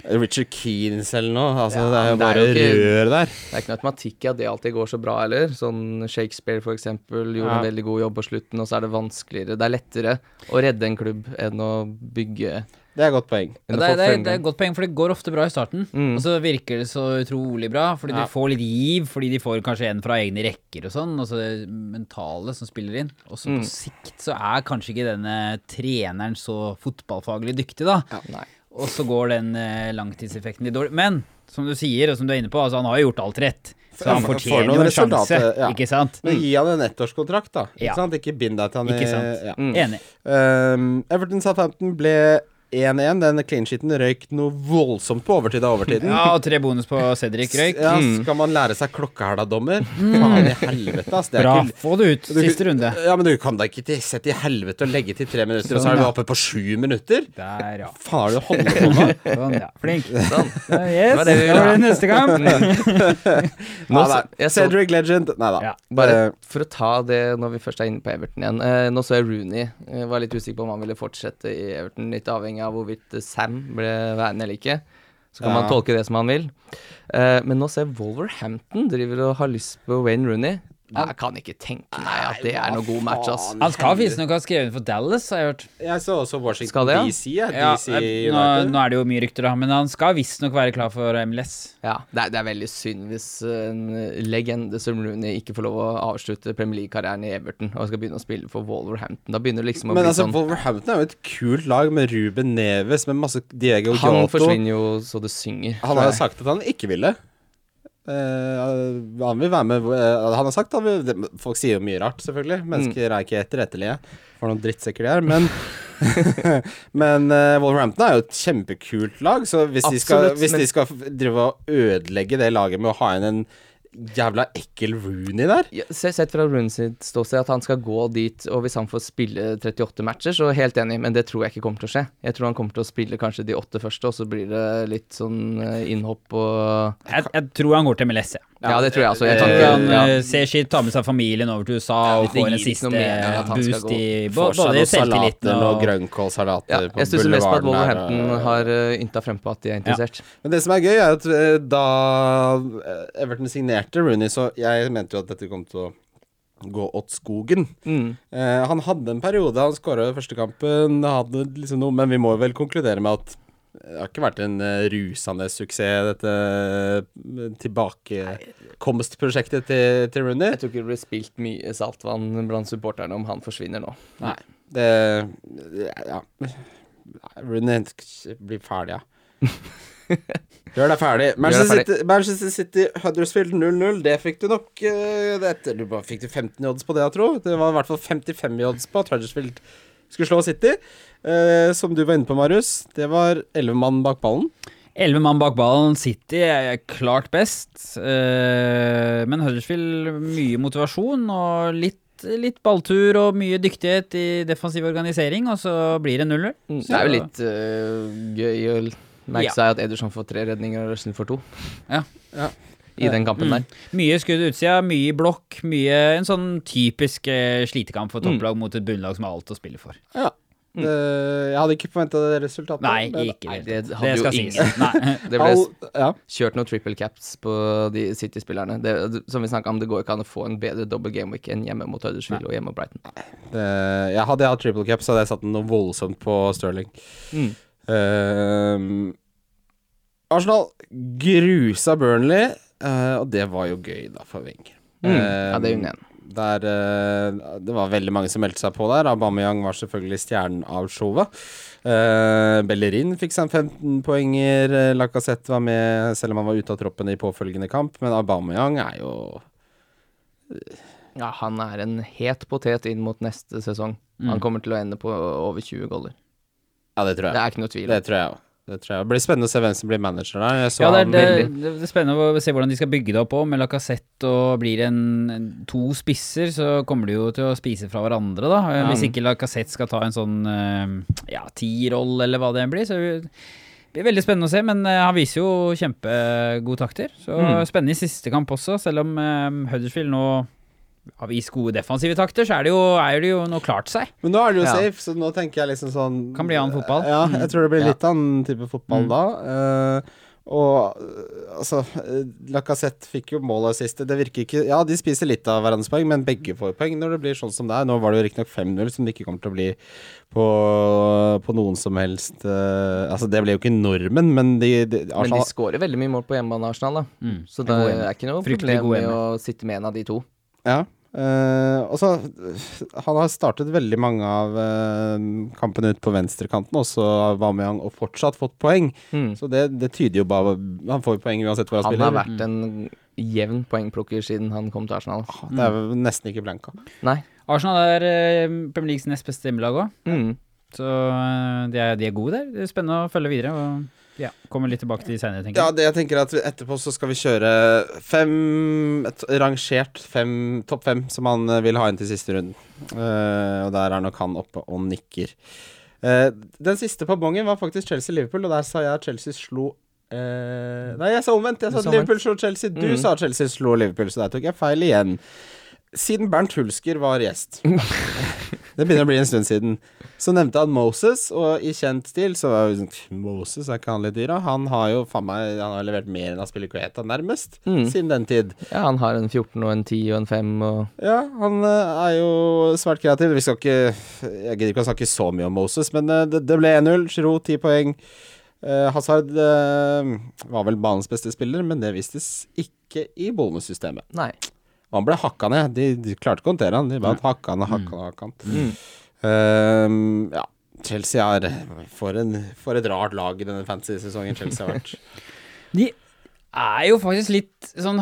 Richard Keanes eller noe. Altså, Ja, det er jo er bare jo ikke- rør der. Det er ikke noe automatikk i at det alltid går så bra heller. Sånn Shakespeare for eksempel gjorde en veldig god jobb på slutten, og så er det vanskeligere. Det er lettere å redde en klubb enn å bygge Det er et godt poeng. Ja, det, er, det, er, det er et godt poeng, for det går ofte bra i starten. Mm. Og så virker det så utrolig bra, fordi Ja. de får litt giv, fordi de får kanskje en fra egne rekker og sånn, og så det mentale som spiller inn. Og så Mm. på sikt så er kanskje ikke denne treneren så fotballfaglig dyktig, da. Ja, Og så går den eh, langtidseffekten litt dårlig. Men som du sier, og som du er inne på, altså han har jo gjort alt rett. Så han For- for fortjener jo en sjanse, ja. ikke sant? Men gi han en ettårskontrakt, da. Ikke Ja. sant? Ikke bind deg til han i Ikke sant. Ja. Mm. Enig. Um, Everton Southampton ble 1-1. Den clean sheeten røyk noe voldsomt på overtid av overtiden. Ja, og tre bonus på Cedric Røyk. Ja, Mm. skal man lære seg klokkehæla, dommer? Faen i helvete, ass. Det er Bra, ikke få det ut. Du- Siste runde. Ja, men du kan da ikke sette i helvete og legge til tre minutter, og så Sånn, er vi ja. oppe på sju minutter? Der, ja. Faen du holder på med? Sånn, ja. Flink. Sånn. Ja, Yes, var det vi var det neste kamp. Nå, Nei, så- nei. jeg så- Cedric Legend Nei da. Ja, Bare for å ta det når vi først er inne på Everton igjen. Eh, nå så jeg Rooney. Jeg var litt usikker på om han ville fortsette i Everton, litt avhengig av hvorvidt Sam ble værende eller ikke. Så kan Ja. man tolke det som han vil. Uh, men nå ser Wolverhampton driver og har lyst på Wayne Rooney. Jeg kan ikke tenke meg at det er noe god match, ass. Han skal visstnok ha skrevet for Dallas, har jeg hørt. Jeg så også Washington Skal det, ja? DC, ja. DC nå, nå er det jo mye rykter, da, men han skal visstnok være klar for MLS. Ja, det er, det er veldig synd hvis eh, en legende som Rooney ikke får lov å avslutte Premier League-karrieren i Everton og skal begynne å spille for Wolverhampton. Da begynner det liksom å Men bli altså, sånn Wolverhampton er jo et kult lag med Ruben Neves, med masse Diego Han forsvinner jo så det synger. Han har jo sagt at han ikke ville. Eh, han vil være med uh, Han har sagt han vil det- Folk sier jo mye rart, selvfølgelig. Mennesker er ikke etterrettelige. For noen drittsekker de er. Men Men uh, Wolverhampton er jo et kjempekult lag, så hvis, de skal, hvis men- de skal drive og ødelegge det laget med å ha inn en jævla ekkel Rooney der Ja, se- Sett fra Rooney sitt ståsted at han skal gå dit, og hvis han får spille 38 matcher, så er jeg helt enig, men det tror jeg ikke kommer til å skje. Jeg tror han kommer til å spille kanskje de åtte første, og så blir det litt sånn eh, innhopp og Jeg, jeg tror han går til MLS, jeg. Ja, det tror jeg også. Jeg Eh, ikke han ja. eh, ser skitt, tar med seg familien over til USA og det får en siste boost i både selvtilliten og og grønnkålsalater Ja, på jeg stusser mest på at Wolverhampton har uh, ynta frempå at de er interessert. Men det som er gøy, er at da Everton signerte Rooney, så jeg mente jo at dette kom til å gå åt skogen. Mm. Eh, han hadde en periode, han skåra første kampen, hadde liksom noe, men vi må vel konkludere med at det har ikke vært en eh, rusende suksess, dette eh, tilbakekomstprosjektet til, til Rooney. Jeg tror ikke det blir spilt mye saltvann blant supporterne om han forsvinner nå. Nei. Det Ja. Rooney blir ferdig, ja. Gjør deg ferdig. Manchester. City, Manchester City Huddersfield 0-0. Det fikk du nok uh. Du bare fikk du 15 i odds på det, jeg tror. Det var i hvert fall 55 i odds på at Huddersfield skulle slå City. Eh, som du var inne på, Marius. Det var 11 mann bak ballen. Elleve mann bak ballen. City er klart best. eh, men Huddersfield mye motivasjon og litt, litt balltur og mye dyktighet i defensiv organisering, og så blir det nuller. Mm. Det er jo litt uh, gøy å merke Ja. seg at Ederson får tre redninger og Russell får to. Ja. Ja. I den kampen der. Mye skudd utsida, mye blokk, mye en sånn typisk eh, slitekamp for Mm. topplag mot et bunnlag som har alt å spille for. Ja. Mm. Det, jeg hadde ikke forventa det resultatet. Nei, men- ikke Nei, det. det Det hadde jo ingen. sies. Nei. Det ble ja. kjørt noen triple caps på de City-spillerne. Som vi snakka om, det går ikke an å få en bedre double game week enn hjemme mot Huddersfield og hjemme mot Brighton. Det, jeg hadde jeg hatt triple caps, hadde jeg satt den noe voldsomt på Sterling. Mm. Ehm, Arsenal grusa Burnley, uh, og det var jo gøy, da, for Wenger. Mm. Uh, Ja, det er hun igjen. Der eh, Det var veldig mange som meldte seg på der. Aubameyang var selvfølgelig stjernen av showet. Uh, Bellerin fikk seg 15 poenger. eh, Lacassette var med, selv om han var ute av troppen i påfølgende kamp. Men Aubameyang er jo Ja, han er en het potet inn mot neste sesong. Mm. Han kommer til å ende på over 20 goller. Ja, det tror jeg. Det er ikke noe tvil. Det tror jeg òg. Det tror jeg. Det blir spennende å se hvem som blir manager der. Ja, det er, det, det, det er spennende å se hvordan de skal bygge det opp òg, med Lacassette og blir en, to spisser, så kommer de jo til å spise fra hverandre, da. Eh, Ja. Hvis ikke Lacassette skal ta en sånn ja, ja, tierroll, eller hva det blir. Så det blir veldig spennende å se, men eh, han viser jo kjempegode takter. Så Mm. spennende i siste kamp også, selv om uh, Huddersfield nå har vist gode defensive takter, så er det jo, er det jo noe klart seg. Men nå er det jo Ja. safe, så nå tenker jeg liksom sånn Kan bli annen fotball. Ja, jeg tror det blir Ja. litt annen type fotball Mm. da. Uh, og eh, altså eh, Lacassette fikk jo mål og siste. Det virker ikke Ja, de spiser litt av hverandres poeng, men begge får poeng når det blir sånn som det er. Nå var det jo riktignok 5-0, som det ikke kommer til å bli på, på noen som helst uh, Altså, det ble jo ikke normen, men de, de Men de skårer veldig mye mål på hjemmebane, Arsenal. da Mm. Så det er ikke noe problem med å sitte med en av de to. Ja. Eh, og så Han har startet veldig mange av uh, kampene ut på venstrekanten, også Aubameyang, og fortsatt fått poeng. Mm. Så det, det tyder jo bare Han får poeng uansett hvor han, Han spiller. har vært en jevn poengplukker siden han kom til Arsenal. Det er jo nesten ikke blanka. Nei. Arsenal er uh, Premier Leagues nest beste hjemmelag òg. Mm. Så de er, de er gode der. Det er spennende å følge videre. Og ja, kommer litt tilbake til de senere, tenker jeg. Ja, det jeg tenker at etterpå så skal vi kjøre fem et rangert fem, topp fem som han eh, vil ha inn til siste runden. Uh, og der er nok han oppe og nikker. Uh, den siste på bongen var faktisk Chelsea-Liverpool, og der sa jeg at Chelsea slo Uh, Nei, jeg sa omvendt. Jeg sa Liverpool slo Chelsea. Du Mm. sa Chelsea slo Liverpool, så der tok jeg feil igjen. Siden Bernt Hulsker var gjest Det begynner å bli en stund siden. Så nevnte han Moses, og i kjent stil så var jo sånn Moses, er ikke han litt dyr, da? Han har jo faen meg Han har levert mer enn Aspilicueta, nærmest, Mm. siden den tid. Ja, han har en 14 og en 10 og en 5 og Ja, han eh, er jo svært kreativ. Vi skal ikke Jeg gidder ikke å snakke så mye om Moses, men eh, det, det ble 1-0. Giroud 10 poeng. Eh, Hazard eh, var vel banens beste spiller, men det vistes ikke i bonussystemet. Nei. Og han ble hakka ned. De, de klarte ikke å håndtere han. De bare hakka han og hakka han og hakka han. Mm. Um, ja. Chelsea er for, en, for et rart lag i denne fantasy-sesongen Chelsea har vært. De er jo faktisk litt sånn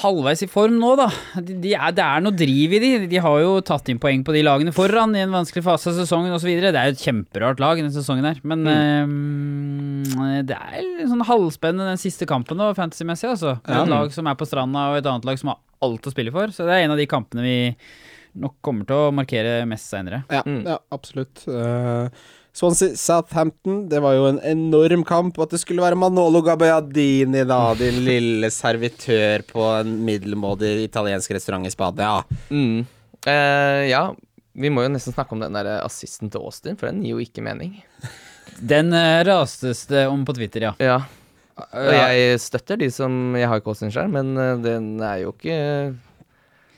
halvveis i form nå, da. De, de er, det er noe driv i de. De har jo tatt inn poeng på de lagene foran i en vanskelig fase av sesongen osv. Det er jo et kjemperart lag denne sesongen her. Men eh, det er litt sånn halvspennende den siste kampen nå, fantasy-messig, altså. Ja. Et lag som er på stranda, og et annet lag som har alt å spille for. Så det er en av de kampene vi nok kommer til å markere mest seinere. Ja, Mm. ja absolutt. Uh, Swansea Southampton, det var jo en enorm kamp. At det skulle være Manolo Gabbiadini, da, din lille servitør på en middelmådig italiensk restaurant i Spania. Mm. Eh, ja, vi må jo nesten snakke om den der assisten til Austin, for den gir jo ikke mening. Den uh, rastes det om på Twitter, ja. Ja. Og jeg støtter de som Jeg har ikke Austin sjøl, men eh, den er jo ikke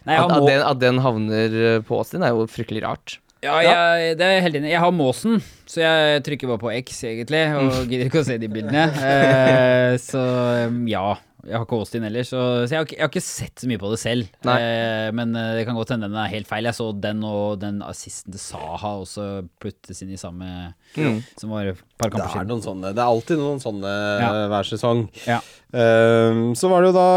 Nei, at, må... at, den, at den havner eh, på Austin, er jo fryktelig rart. Ja, jeg, det er helt enig. Jeg har måsen, så jeg trykker bare på X, egentlig, og gidder ikke å se de bildene. Eh, så um, ja. Jeg har ikke Austin heller, så, så jeg, har ikke, jeg har ikke sett så mye på det selv. Eh, men eh, det kan godt hende den er helt feil. Jeg så den og den assisten til Saha også puttes inn i samme Mm. Som var et par Det er noen sånne Det er alltid noen sånne Ja. eh, hver sesong. Ja. Ehm, så var det jo da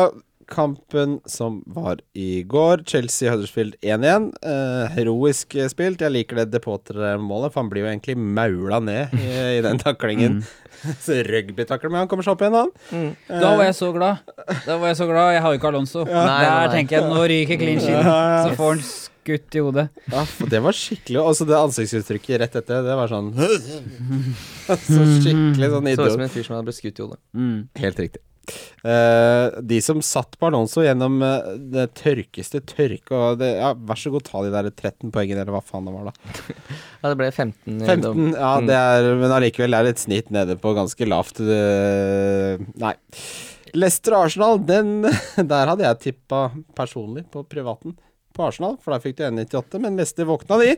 kampen som var i går. Chelsea-Huddersfield 1-1. Eh, heroisk spilt. Jeg liker det Depotre-målet, for han blir jo egentlig maula ned i, i den taklingen. Så Rugbytakler, men han kommer seg opp igjen, han. Mm. Da var jeg så glad. Da var jeg så glad. Jeg har jo ikke Alonso. Ja. nei, Der nei. tenker jeg nå ryker clean sheet. Så får han skutt i hodet. Ja, for det var skikkelig Altså, det ansiktsuttrykket rett etter, det var sånn Så skikkelig sånn Så ut som en fyr som hadde blitt skutt i hodet. Mm. Helt riktig. Eh, de som satt på Alonso gjennom uh, det tørkeste tørke og det, Ja, vær så god, ta de der 13 poengene, eller hva faen det var, da. Ja, det ble 15. 15, dom. ja, Mm. det er Men allikevel er det et snitt nede på ganske lavt Uh, Nei. Leicester Arsenal, den Der hadde jeg tippa personlig på privaten på Arsenal, for der fikk du 1,98, men Leicester våkna, de.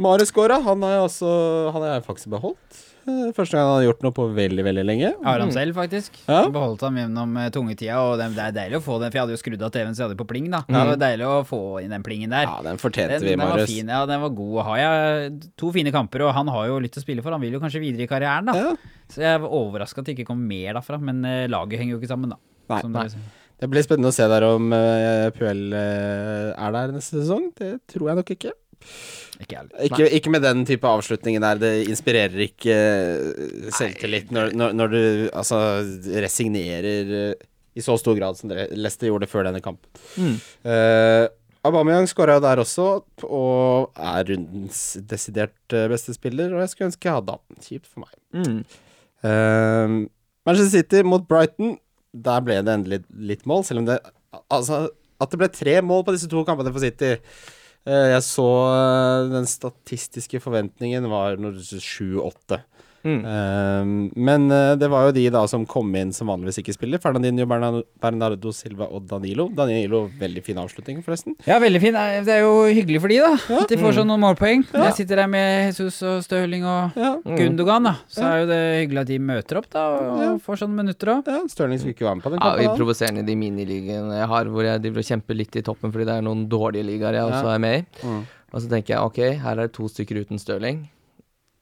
Marius Skåra, Han har jeg faktisk beholdt. Eh, Første gang han har gjort noe på veldig, veldig lenge. Har han selv, faktisk. Ja. Beholdt ham gjennom uh, tungetida, og det, det er deilig å få den, for jeg hadde jo skrudd av TV-en så jeg hadde på pling, da. Det var deilig å få inn den plingen der. Ja, den fortjente Den, vi, den var fin, ja, den var god. Har jeg to fine kamper, og han har jo litt å spille for. Han vil jo kanskje videre i karrieren, da. Ja. Så jeg var overraska at det ikke kom mer derfra, men uh, laget henger jo ikke sammen, da. Nei, Som nei. Det blir spennende å se der om uh, Puel uh, er der neste sesong. Det tror jeg nok ikke. Ikke jeg. Ikke, ikke med den type avslutningen der. Det inspirerer ikke eh, selvtillit når, når, når du altså resignerer eh, i så stor grad som Leicester gjorde før denne kampen. Mm. Uh, Aubameyang skåra jo der også, og er rundens desidert beste spiller, og jeg skulle ønske jeg hadde han. Kjipt for meg. Mm. Uh, Manchester City mot Brighton, der ble det endelig litt mål, selv om det Altså, at det ble tre mål på disse to kampene for City Jeg så eh, den statistiske forventningen var 7-8. Mm. Eh, men eh, det var jo de da som kom inn som vanligvis ikke spiller. Fernandinho, Bernardo Silva og Danilo. Danilo, veldig fin avslutning, forresten. Ja, veldig fin. Det er jo hyggelig for de, da. At de får sånn noen målpoeng. Når jeg sitter der med Jesus og Støling og Ja, Gundogan, da, så er jo det hyggelig at de møter opp, da, og Ja. får sånne minutter òg. ja Støling skulle ikke være med på den Ja, kampen. provoserer provoserende de miniligene jeg har, hvor jeg driver og kjemper litt i toppen fordi det er noen dårlige ligaer jeg også er med i. Mm. Og så tenker jeg ok, her er det to stykker uten Stirling.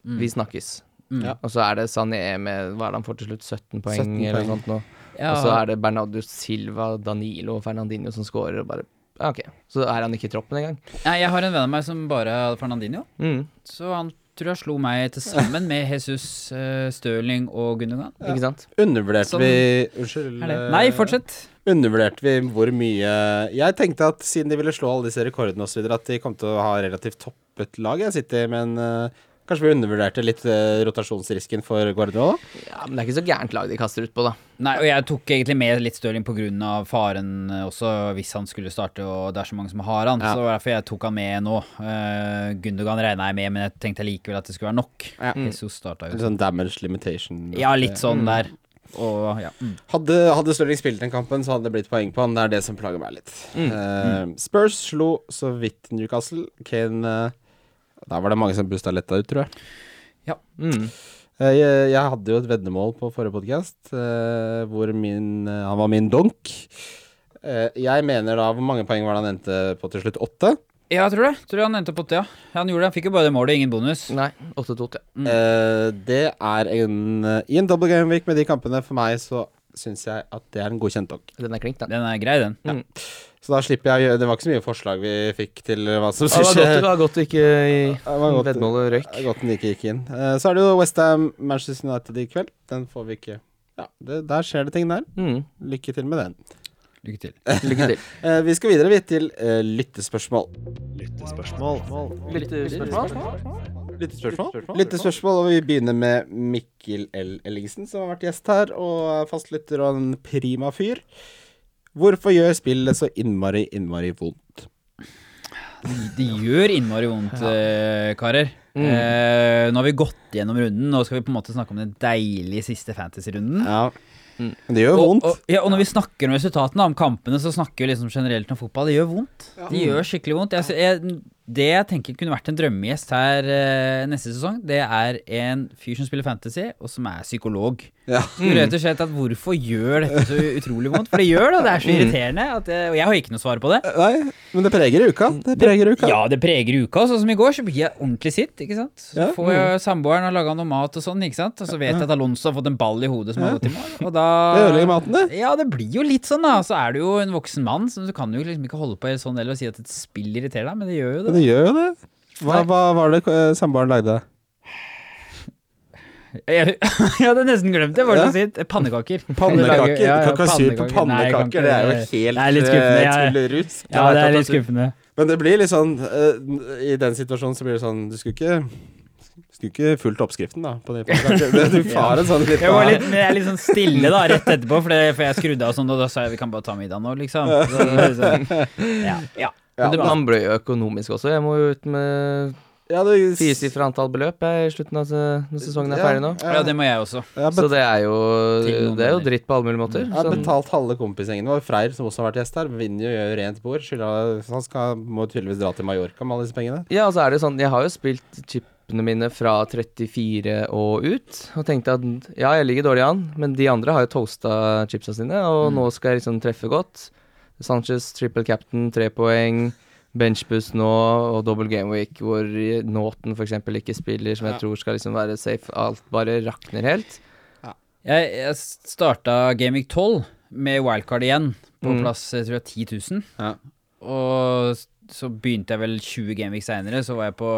Vi snakkes. Mm. Ja. Og så er det Sané med Hva er det han får til slutt? 17 poeng 17 eller noe sånt nå. Ja, Og så er det Bernardo Silva, Danilo og Fernandinho som scorer, og bare Ok. Så er han ikke i troppen engang. Nei, jeg har en venn av meg som bare hadde Fernandinho. Mm. Så han tror jeg slo meg til sammen med Jesus, uh, Stirling og Gundogan. Ikke sant? Undervurderte Sånn vi Unnskyld. Eh, Nei, fortsett. Undervurderte vi hvor mye Jeg tenkte at siden de ville slå alle disse rekordene osv., at de kom til å ha relativt toppet lag. Jeg sitter men eh, Kanskje vi undervurderte litt eh, rotasjonsrisken for Guardiola? Ja, Men det er ikke så gærent lag de kaster ut på, da. Nei, og jeg tok egentlig med litt Stirling pga. faren eh, også, hvis han skulle starte, og det er så mange som har han. Ja. Så det var derfor jeg tok han med nå. Uh, Gundogan regna jeg med, men jeg tenkte likevel at det skulle være nok. Ja. Jesus starta jo. Litt sånn damage limitation. Ja, litt sånn der. Og ja. Mm. Hadde, hadde Stirling spilt den kampen, så hadde det blitt poeng på han. Det er det som plager meg litt. Eh, Spurs slo så vidt Newcastle. Kane eh, Der var det mange som busta letta ut, tror jeg. Mm. Eh, Jeg, jeg hadde jo et veddemål på forrige podkast hvor min eh, Han var min donk. Eh, jeg mener da Hvor mange poeng var det han endte på til slutt? Åtte? Ja, jeg tror det. Tror han endte på åtte, ja. Han gjorde det. Han fikk jo bare det målet, ingen bonus. Nei, 8-2 Mm. Eh, det er en eh, I en double game week med de kampene, for meg, så syns jeg at det er en godkjent donk. Den er klink, den. Den er grei, den. Mm. Så da slipper jeg å gjøre Det var ikke så mye forslag vi fikk til hva som skulle godt, det var godt du ikke veddemålet røyk. Godt den ikke gikk inn. Eh, så er det jo Westham Manchester United i kveld. Den får vi ikke Ja, det, der skjer det ting der. Mm. Lykke til med den. Lykke til. Lykke til. Eh, vi skal videre vidt til uh, lyttespørsmål. Lyttespørsmål. Lyttespørsmål? Lyttespørsmål? Lyttespørsmål, og vi begynner med Mikkel L. Ellingsen, som har vært gjest her, og er fastlytter og en prima fyr. Hvorfor gjør spillet så innmari, innmari vondt? Det gjør innmari vondt, ja. karer. Mm. Eh, nå har vi gått gjennom runden. Nå skal vi på en måte snakke om den deilige siste fantasy-runden. Ja. Mm. Det gjør Og, vondt. og, ja, og når vi snakker om resultatene, om kampene, så snakker vi liksom generelt om fotball. Det gjør vondt. Det gjør skikkelig vondt. Jeg, jeg, det jeg tenker kunne vært en drømmegjest her uh, neste sesong, det er en fyr som spiller fantasy, og som er psykolog. Ja. Mm. Rett og slett at Hvorfor gjør dette så utrolig vondt? For det gjør det, det er så irriterende. At jeg, og jeg har ikke noe svar på det. Nei, men det preger uka. Det preger uka. Ja, det preger uka. Sånn som i går, så blir jeg ordentlig sitt. ikke sant? Så Ja. får jeg samboeren og laga noe mat og sånn, ikke sant? og så vet jeg at Alonso har fått en ball i hodet som har gått i mål. Og da Det ødelegger maten, det. Ja, det blir jo litt sånn, da. Så er du jo en voksen mann, så du kan jo liksom ikke holde på sånn eller si at et spill irriterer deg, men det gjør jo det. Det gjør jo det. Hva, hva var det eh, samboeren lagde? Jeg, jeg hadde nesten glemt det. Hva var det Ja. sitt? Pannekaker. Pannekaker? Ja, ja, Kakasur på pannekaker. Nei, pannekaker, det er jo helt Det er litt skuffende. eh, Ja, det er litt skuffende. Men det blir litt sånn eh, I den situasjonen så blir det sånn Du skulle ikke skulle ikke fulgt oppskriften, da. På det. Du far en sånn litt Jeg var litt, jeg er litt sånn stille da, rett etterpå, for, det, for jeg skrudde av sånn, og da sa jeg vi kan bare ta middag nå, liksom. Så, så, så, ja. Ja, Men det, man blør jo økonomisk også. Jeg må jo ut med Ja, det, Firesifra antall beløp jeg, i slutten av når sesongen er ferdig nå. Ja, det må jeg også. Jeg bet... Så det er jo Det er jo dritt på alle mulige måter. jeg har Sånn- betalt halve kompisgjengen. vår. var Freyr som også har vært gjest her. Vinner jo gjør rent bord. Så han skal, må tydeligvis dra til Mallorca med alle disse pengene. Ja, og så er det sånn Jeg har jo spilt chipene mine fra 34 og ut, og tenkte at ja, jeg ligger dårlig an, men de andre har jo toasta chipsa sine, og nå skal jeg liksom treffe godt. Sanchez, triple captain, tre poeng. Benchbus nå, og double game week, hvor Nåten f.eks. ikke spiller, som jeg Ja. tror skal liksom være safe. Alt bare rakner helt. Jeg, jeg starta Gaming 12 med wildcard igjen, på Mm. plass jeg tror jeg er 10 000. Ja. Og så begynte jeg vel 20 gameweek seinere, så var jeg på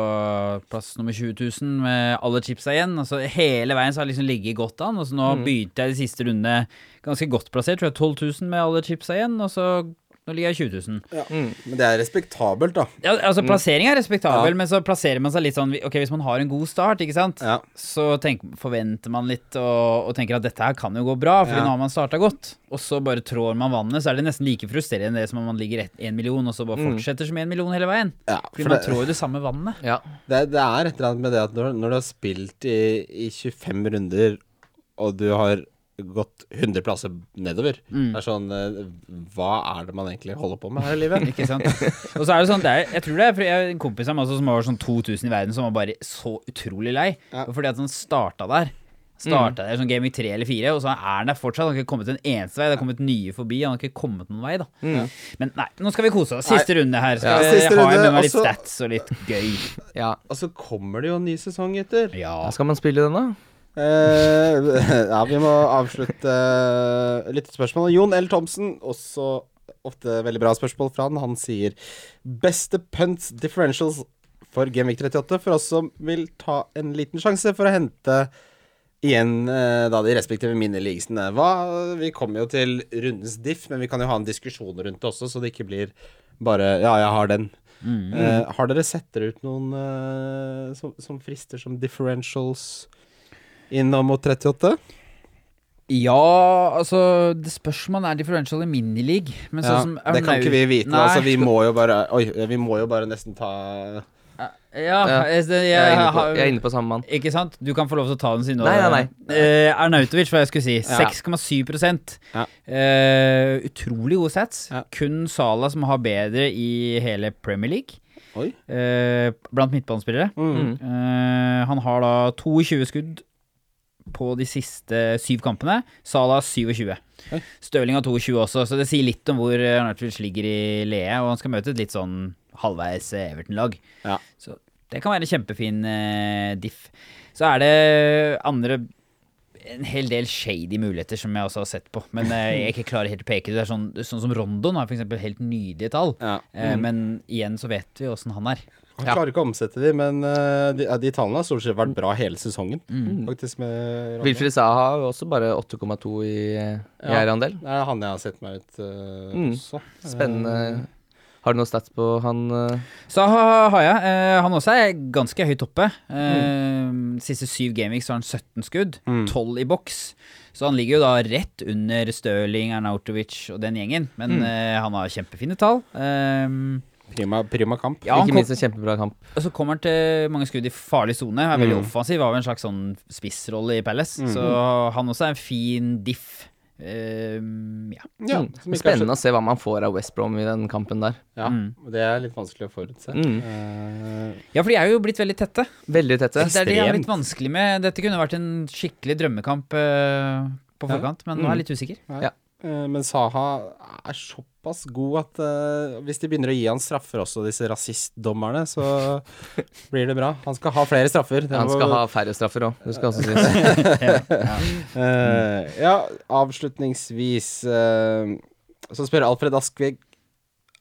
plass nummer 20 000 med alle chipsa igjen. Altså, hele veien så har jeg liksom ligget godt an. Og så nå Mm. begynte jeg de siste rundene ganske godt plassert, tror jeg 12 000 med alle chipsa igjen, og så nå ligger jeg 20 000. Mm. Men det er respektabelt, da. Ja, altså Plassering er respektabel, Ja. men så plasserer man seg litt sånn Ok, hvis man har en god start, ikke sant, Ja. så tenk, forventer man litt og, og tenker at dette her kan jo gå bra, fordi Ja. nå har man starta godt. Og så bare trår man vannet, så er det nesten like frustrerende det som om man ligger én million, og så bare Mm. fortsetter som én million hele veien. ja Fordi for man det, trår jo det samme vannet. Ja. det, det er et eller annet med det at når, når du har spilt i, i 25 runder, og du har gått 100 plasser nedover Mm. Det er sånn eh, Hva er det man egentlig holder på med her i livet? Ikke sant? Og så er det sånn, det er, jeg tror det er jeg en kompis av meg også som var sånn 2000 i verden, som var bare så utrolig lei. Ja. Fordi at han starta der. Starta der som Gaming 3 eller 4, og så er han der fortsatt. Han har ikke kommet en eneste vei. Det har kommet nye forbi. Han har ikke kommet noen vei, da. Mm. Men nei, nå skal vi kose oss. Siste runde her. Skal Ja, vi ha med meg litt stats og litt gøy. ja. Og så kommer det jo en ny sesong, gutter. Ja. Skal man spille den, da? Eh, ja, vi må avslutte uh, litt spørsmål. Jon L. Thomsen, også ofte veldig bra spørsmål fra han. Han sier beste punts differentials for Genvik 38 for oss som vil ta en liten sjanse for å hente igjen eh, da de respektive minneligelsene. Hva Vi kommer jo til rundens diff, men vi kan jo ha en diskusjon rundt det også, så det ikke blir bare Ja, jeg har den. Mm. Uh, har dere sett dere ut noen uh, som, som frister som differentials innom mot 38? Ja, altså Det spørs om han er differential i minileague. Men Ja, sånn som det kan ikke vi vite. Nei. Altså, vi må jo bare Oi, vi må jo bare nesten ta Ja, Ja. jeg, jeg, Jeg er inne på, jeg er inne på samme mann. Ikke sant? Du kan få lov til å ta den siden Nei, Nei, nei, Eh, Arnautovic, hva jeg skulle si. 6,7 Ja. Eh, Utrolig gode stats. Ja. Kun Sala som har bedre i hele Premier League. Oi. eh, blant midtbanespillere. Mm. Mm. Eh, han har da 22 skudd på de siste syv kampene. Salah 27. Oi. Støling har 22 også, så det sier litt om hvor eh, Arnautovic ligger i leet. Og han skal møte et litt sånn halvveis eh, Everton-lag. Ja. Så det kan være en kjempefin eh, diff. Så er det andre en hel del shady muligheter som jeg også har sett på. Men eh, jeg ikke klarer helt å peke det. Er sånn, sånn som Rondon har f.eks. helt nydelige tall. Ja. Eh, Men igjen så vet vi åssen han er. Ja. klarer ikke å omsette de, men eh, de, de tallene har stort sett vært bra hele sesongen. Mm. Faktisk med Ronny. Saha har jo også bare 8,2 i, i Ja. eierandel. Det er han jeg har sett meg ut uh, Mm. også. Spennende. Har du noen stats på han? eh? Så har jeg. Eh, han også er ganske høyt oppe. Eh, Siste syv gameweeks har han 17 skudd, Mm. 12 i boks. Så han ligger jo da rett under Stirling, Arnautovic og den gjengen. Men Mm. eh, han har kjempefine tall. Eh, Prima, prima kamp. ja, Ikke kom, minst en kjempebra kamp. og så kommer han til mange skudd i farlig sone. Er veldig Mm. offensiv. Har jo en slags sånn spissrolle i Palace. Mm. Så han også er en fin diff. Eh, ja. Ja, Mm. er Spennende å se hva man får av West Brom i den kampen der. Ja, Mm. det er litt vanskelig å forutse. Mm. Uh, ja, for de er jo blitt veldig tette. Veldig tette. Det er det jeg Ekstremt. litt vanskelig med. Dette kunne vært en skikkelig drømmekamp uh, på Ja. forkant, men nå er jeg litt usikker. eh, men Saha er såpass god at uh, hvis de begynner å gi han straffer også, disse rasistdommerne, så blir det bra. Han skal ha flere straffer. Han må- skal ha færre straffer òg, det skal også sies. ja, ja. Uh, ja, avslutningsvis uh, så spør Alfred Askvig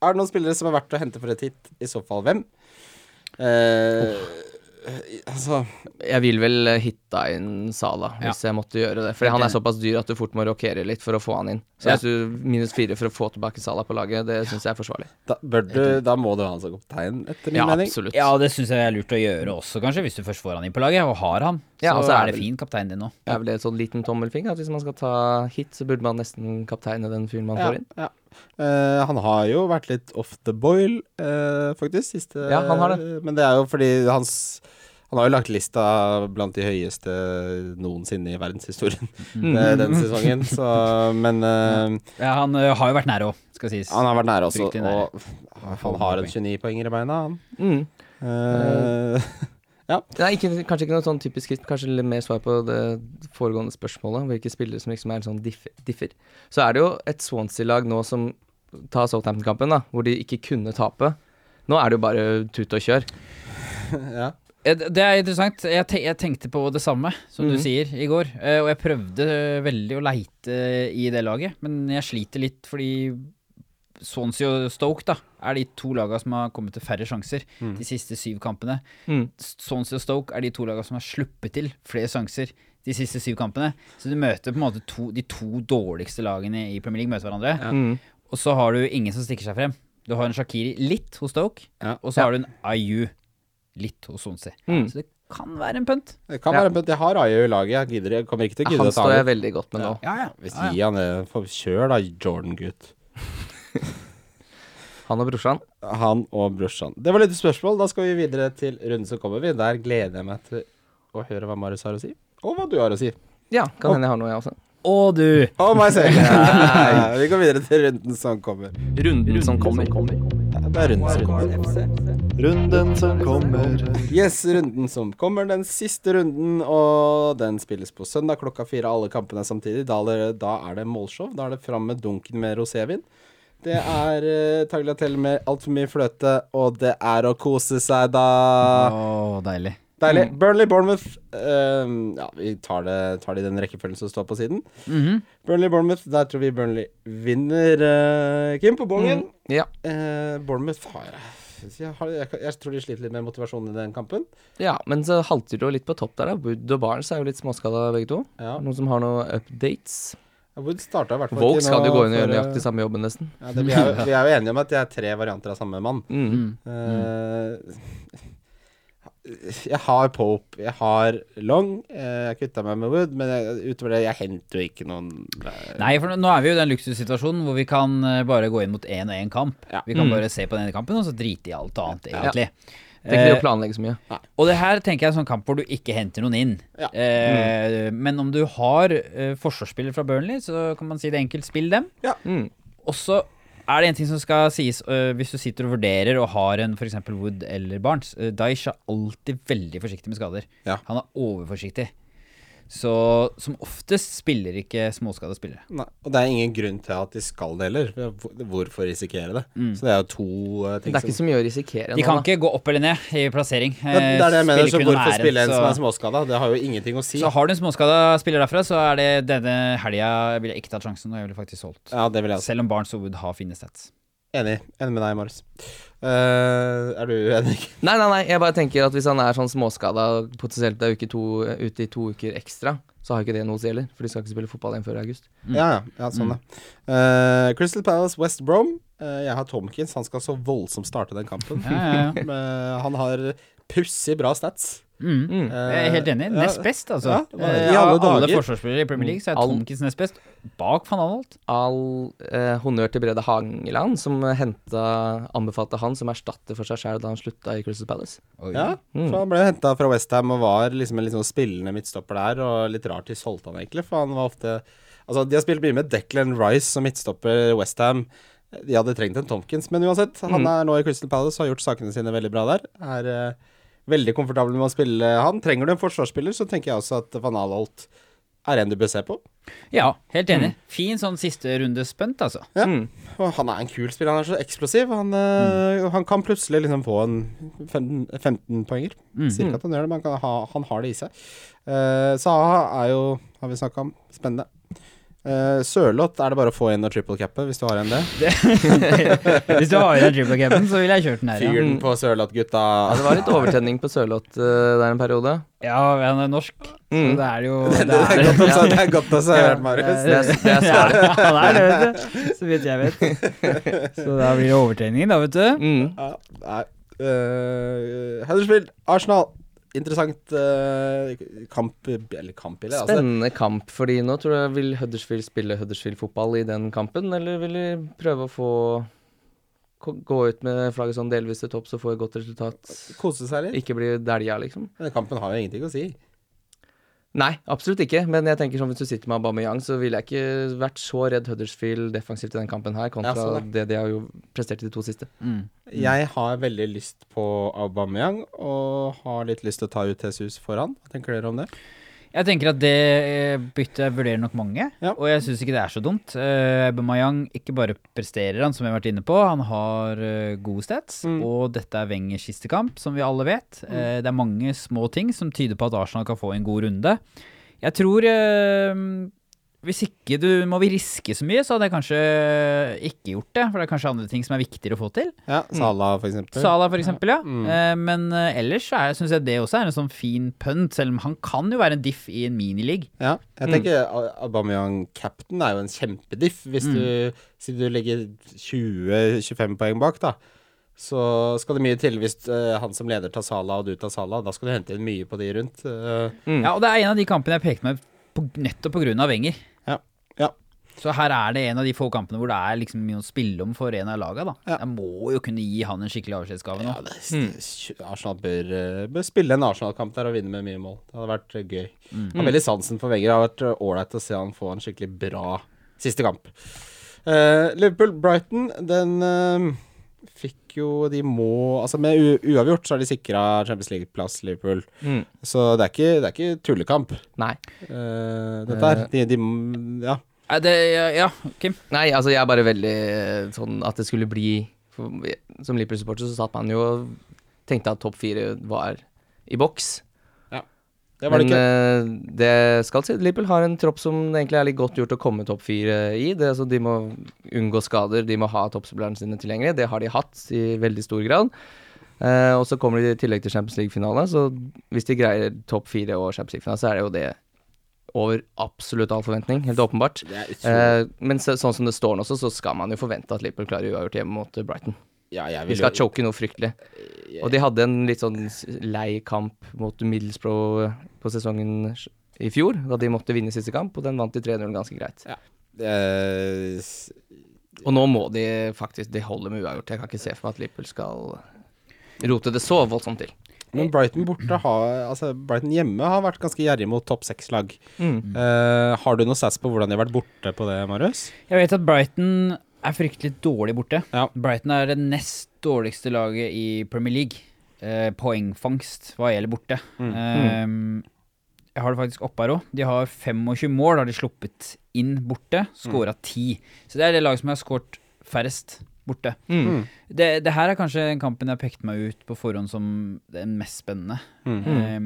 Er det noen spillere som er verdt å hente for et hit? I så fall hvem? Eh, altså Jeg vil vel hitta inn Sala, hvis jeg måtte gjøre det. Fordi han er såpass dyr at du fort må rokere litt for å få han inn. Så Ja. hvis du minus fire for å få tilbake Sala på laget, det syns jeg er forsvarlig. da, bør du, da må du ha han som kaptein, etter min Ja, mening. absolutt. ja, det syns jeg er lurt å gjøre også, kanskje, hvis du først får han inn på laget, og har han. Så Ja, og er det vel- fin kaptein din nå. Det er vel et sånn liten tommelfinger at hvis man skal ta hit, så burde man nesten kapteine den fyren man Ja, får inn. ja. Eh, han har jo vært litt off the boil, uh, faktisk, siste Ja, han har det. Men det er jo fordi hans Han har jo lagt lista blant de høyeste noensinne i verdenshistorien Mm. eh, den sesongen, så Men eh, Ja, han har jo vært nære òg, skal sies. han har vært nære også, nære. og han har en 29 poenger i beina, han. Mm. Eh, Nei, ikke, kanskje ikke noe sånn typisk hit, kanskje litt mer svar på det foregående spørsmålet, hvilke spillere som liksom er sånn differ. differ. Så er det jo et Swansea-lag nå som tar Southampton-kampen, da, hvor de ikke kunne tape. Nå er det jo bare tut og kjør. ja. Det er interessant. Jeg, te jeg tenkte på det samme som du Mhm. sier i går. eh, Og jeg prøvde veldig å leite i det laget, men jeg sliter litt fordi Swansea og Stoke da er de to lagene som har kommet til færre sjanser Mm. de siste syv kampene. Mm. Swansea og Stoke er de to lagene som har sluppet til flere sjanser de siste syv kampene. Så du møter på en måte to, de to dårligste lagene i Premier League møter hverandre. Mm. Og så har du ingen som stikker seg frem. Du har en Shakiri litt hos Stoke, Ja. og så har du en Ayu litt hos Swansea. Mm. Så det kan være en punt. Det kan Ja. være en punt. Jeg har Ayo i laget. Jeg gidder Jeg kommer ikke til å gidde Han å ta står jeg veldig godt med nå. Ja, ja. Hvis ja, gi han det Kjør da, Jordan-gutt. Han og brorsan. Han og brorsan. Det var litt spørsmål. Da skal vi videre til runden som kommer. vi Der gleder jeg meg til å høre hva Marius har å si, og hva du har å si. Ja, kan hende jeg har noe, jeg også. Og du! Og meg selv. vi går videre til runden som kommer. Runden som kommer. Ja, det er runden som kommer. Runden som kommer. Yes, runden som kommer. Den siste runden, og den spilles på søndag klokka fire. Alle kampene samtidig. Da er det, da er det målshow. Da er det fram med dunken med rosévin. Det er uh, tagliatelle med altfor mye fløte, og det er å kose seg da. Oh, deilig. Deilig. Burnley, Bournemouth. uh, ja, vi tar det, tar det i den rekkefølgen som står på siden. Mhm. Burnley, Bournemouth. Der tror vi Burnley vinner, uh, Kim, på bongen. Ja. Uh, Bournemouth har jeg, jeg, har, jeg, jeg tror de sliter litt med motivasjonen i den kampen. ja, men så halter det jo litt på topp der, da. Wood og Barnes er jo litt småskada begge to. Ja. Noen som har noen updates? Wood starta i hvert fall ikke skal jo gå inn og gjøre eh, nøyaktig samme jobben, nesten. Ja, det, vi, er, vi er jo enige om at det er tre varianter av samme mann. Mm. Uh, jeg har Pope, jeg har Long. eh, Jeg kutta meg med Wood, men jeg, utover det, jeg henter jo ikke noen Nei, for nå er vi jo i den luksussituasjonen hvor vi kan bare gå inn mot én og én kamp. Ja. Vi kan Mm. bare se på den ene kampen, og så drite i alt annet, egentlig. Det er ikke det Eh, å planlegge så mye. og det her tenker jeg er en sånn kamp hvor du ikke henter noen inn. Ja. Eh, Men om du har eh, forsvarsspillere fra Burnley, så kan man si det enkelt, spill dem. Mm. Og så er det en ting som skal sies øh, hvis du sitter og vurderer og har en f.eks. Wood eller Barnes. Uh, Daish er alltid veldig forsiktig med skader. Ja. Han er overforsiktig. Så som oftest spiller ikke småskada spillere. Nei, og det er ingen grunn til at de skal det heller. Hvorfor risikere det? Så det er jo to uh, ting Det er ikke så mye å risikere Mm. De nå, kan da. ikke gå opp eller ned i plassering. det, det er det jeg mener, så hvorfor nære, spille en som er småskada? Det har jo ingenting å si. Så har du en småskada spiller derfra, så er det denne helga vil jeg ikke tatt sjansen, og jeg ville faktisk solgt. Ja, det vil jeg også. Selv om Barnes og Wood har fine stats. Enig. Enig med deg, Marius. Uh, er du enig? Nei, nei, nei, jeg bare tenker at hvis han er sånn småskada, potensielt er uke to, ute i to uker ekstra, så har ikke det noe å si heller. For de skal ikke spille fotball igjen før i august. Ja, ja. ja sånn, mm. det. Uh, Crystal Palace, West Brom. Uh, jeg har Tomkins. Han skal så voldsomt starte den kampen. Ja, ja, ja. Men han har pussig bra stats. Mm. Mm. Jeg er helt enig. Nest best, altså. Ja, Eh, i alle av alle forsvarsspillere i Premier League så er Tomkins nest best. Bak van Anholt. All eh, honnør til Brede Hangeland, som henta, anbefalte han som erstatter for seg sjøl da han slutta i Crystal Palace. Ja, Mm. for Han ble henta fra Westham og var liksom en litt sånn spillende midtstopper der. Og litt rart de solgte han egentlig, for han var ofte Altså, de har spilt mye med Declan Rice som midtstopper Westham. De hadde trengt en Tomkins, men uansett. Han Mm. er nå i Crystal Palace og har gjort sakene sine veldig bra der. Er eh, veldig komfortabel med å spille han. Trenger du en forsvarsspiller, så tenker jeg også at Van Alholt er en du bør se på. Ja, helt enig. Fin sånn siste runde spent, altså. Ja. Mm. Og han er en kul spiller, han er så eksplosiv. Han, mm. han kan plutselig liksom få en 15, 15 poenger. Mm. Sier ikke at han gjør det, men han, kan ha, han har det i seg. Uh, Saha er jo, har vi snakka om, spennende. Uh, Sørloth er det bare å få inn og triple capet, hvis du har en det. Hvis du har en triple capen, så ville jeg kjørt den her. Ja. Fyren på Sørloth-gutta. Ja, det var litt overtenning på Sørloth uh, der en periode. ja, han er norsk, så Mm. det er jo Det det er er, det er godt å se hørt, Marius. Det er, det er svaret. han er det, vet du. Så vidt jeg vet. Så da blir det overtenning, da, vet du. Mm. Ja, nei. Uh, Huddersfield, Arsenal. Interessant uh, kamp Eller kampbilde. Altså. Spennende kamp, fordi nå tror jeg vil Huddersfield spille Huddersfield-fotball i den kampen, eller vil de prøve å få gå ut med flagget sånn delvis til topps og få et godt resultat? Kose seg litt. Ikke bli dælja, liksom? Men kampen har jo ingenting å si. Nei, absolutt ikke. Men jeg tenker sånn hvis du sitter med Aubameyang, så ville jeg ikke vært så redd Huddersfield defensivt i den kampen her, kontra Ja, sånn, det de har jo prestert i de to siste. Mm. Jeg har veldig lyst på Aubameyang, og har litt lyst til å ta ut Jesus foran. Hva tenker dere om det? Jeg tenker at det eh, byttet vurderer nok mange, Ja. og jeg syns ikke det er så dumt. Uh, ikke bare presterer han, som jeg har vært inne på, han har eh, gode stats, Mm. og dette er Wengers siste kamp, som vi alle vet. Eh, det er mange små ting som tyder på at Arsenal kan få en god runde. Jeg tror hvis ikke du må vi riske så mye, så hadde jeg kanskje ikke gjort det. For det er kanskje andre ting som er viktigere å få til. Ja, Salah, for eksempel. Salah, for eksempel, ja. Mm. Eh, men eh, ellers så syns jeg det også er en sånn fin punt, selv om han kan jo være en diff i en minileague. Ja, jeg tenker mm. Aubameyang captain er jo en kjempediff. Hvis du, si du legger 20-25 poeng bak, da. Så skal det mye til hvis eh, han som leder tar Salah og du tar Salah. Da skal du hente inn mye på de rundt. Mm. Ja, og det er en av de kampene jeg pekte meg på nettopp av Wenger. Ja, ja. Så her er det en av de få kampene hvor det er liksom mye å spille om for en av laga, da. Ja. Jeg må jo kunne gi han en skikkelig avskjedsgave nå. ja det, mm. Arsenal bør, eh, bør spille en Arsenal-kamp der og vinne med mye mål. Det hadde vært eh, gøy. Mm. har veldig sansen for Wenger. Det har vært eh, ålreit å se han få en skikkelig bra siste kamp. Uh, Liverpool-Brighton, den eh, fikk jo De må Altså, med u uavgjort så har de sikra Champions League-plass, Liverpool. Mm. Så det er ikke, det er ikke tullekamp, Nei. Uh, dette her. De, de, ja. Det, ja, ja, Kim? Nei, altså jeg er bare veldig eh, sånn at det skulle bli for, Som Liverpool-supporter så satt man jo og tenkte at topp fire var i boks. Det var det Men ikke. eh, det skal si Liverpool har en tropp som det egentlig er litt godt gjort å komme topp fire i. Det, altså, de må unngå skader, de må ha toppspillerne sine tilgjengelig. Det har de hatt i veldig stor grad. Uh, og så kommer de i tillegg til Champions League-finale, så hvis de greier topp fire og Champions League-finale, så er det jo det over absolutt all forventning, helt åpenbart. Eh, men så, sånn som det står nå, også, så skal man jo forvente at Liverpool klarer uavgjort hjemme mot Brighton. Ja, vil skal jo- choke noe fryktelig. Og de hadde en litt sånn lei kamp mot Middlesbrough eh, på sesongen i fjor, da de måtte vinne siste kamp, og den vant de 3-0 ganske greit. Ja. s- Og nå må de faktisk De holder med uavgjort. Jeg kan ikke se for meg at Liverpool skal rote det så voldsomt til. Men Brighton borte har Altså, Brighton hjemme har vært ganske gjerrig mot topp seks-lag. Mm. Uh, har du noe sats på hvordan de har vært borte på det, Marius? Jeg vet at Brighton er fryktelig dårlig borte. Ja. Brighton er det nest dårligste laget i Premier League. Eh, poengfangst hva gjelder borte. Eh, jeg har det faktisk oppe her òg. De har 25 mål, har de sluppet inn borte. Skåra 10. Så det er det laget som har skåret færrest borte. Mm. Det, det her er kanskje kampen jeg har pekt meg ut på forhånd som den mest spennende. Mm. Eh,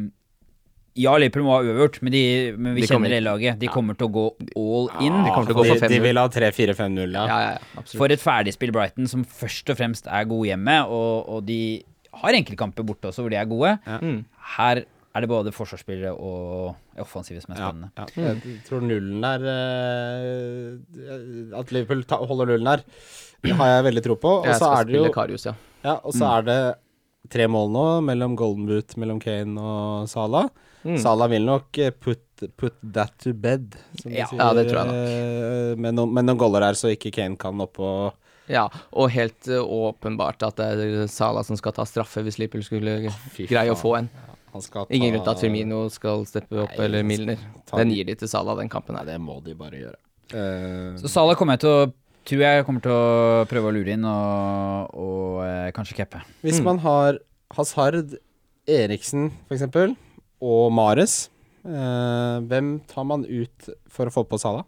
ja, Liverpool må ha uavgjort, men, men vi De kjenner det laget. De kommer til å gå all in. de kommer til å gå de, for 5-0. vil ha 3-4-5-0, ja. Ja, ja, ja. For et ferdigspill Brighton, som først og fremst er gode hjemme, og, og de har enkeltkamper borte også hvor de er gode. Mm. Her er det både forsvarsspillere og offensive som er Ja, spennende. ja. Jeg tror nullen der eh, At Liverpool holder nullen der, har jeg veldig tro på. Og så er det jo Karius, ja. Ja, og så er det tre mål nå mellom Golden Boot mellom Kane og Salah. Mm. Salah vil nok eh, put, put that to bed, som de Ja. sier. Ja, det tror jeg nok. eh, Med noen, med noen goller der, så ikke Kane kan opp og Ja, og helt eh, åpenbart at det er Salah som skal ta straffe hvis Liverpool skulle oh, greie å få en. Han skal ta Ingen grunn til at Firmino skal steppe opp, Nei, eller Milner. ta- Den gir de til Salah, den kampen Nei, her. det må de bare gjøre. Uh... Så Salah kommer jeg til å Tror jeg kommer til å prøve å lure inn og, og eh, kanskje cappe. hvis Mm. man har Hazard, Eriksen eksempel, og Mares, eh, hvem tar man ut for å få på Sala?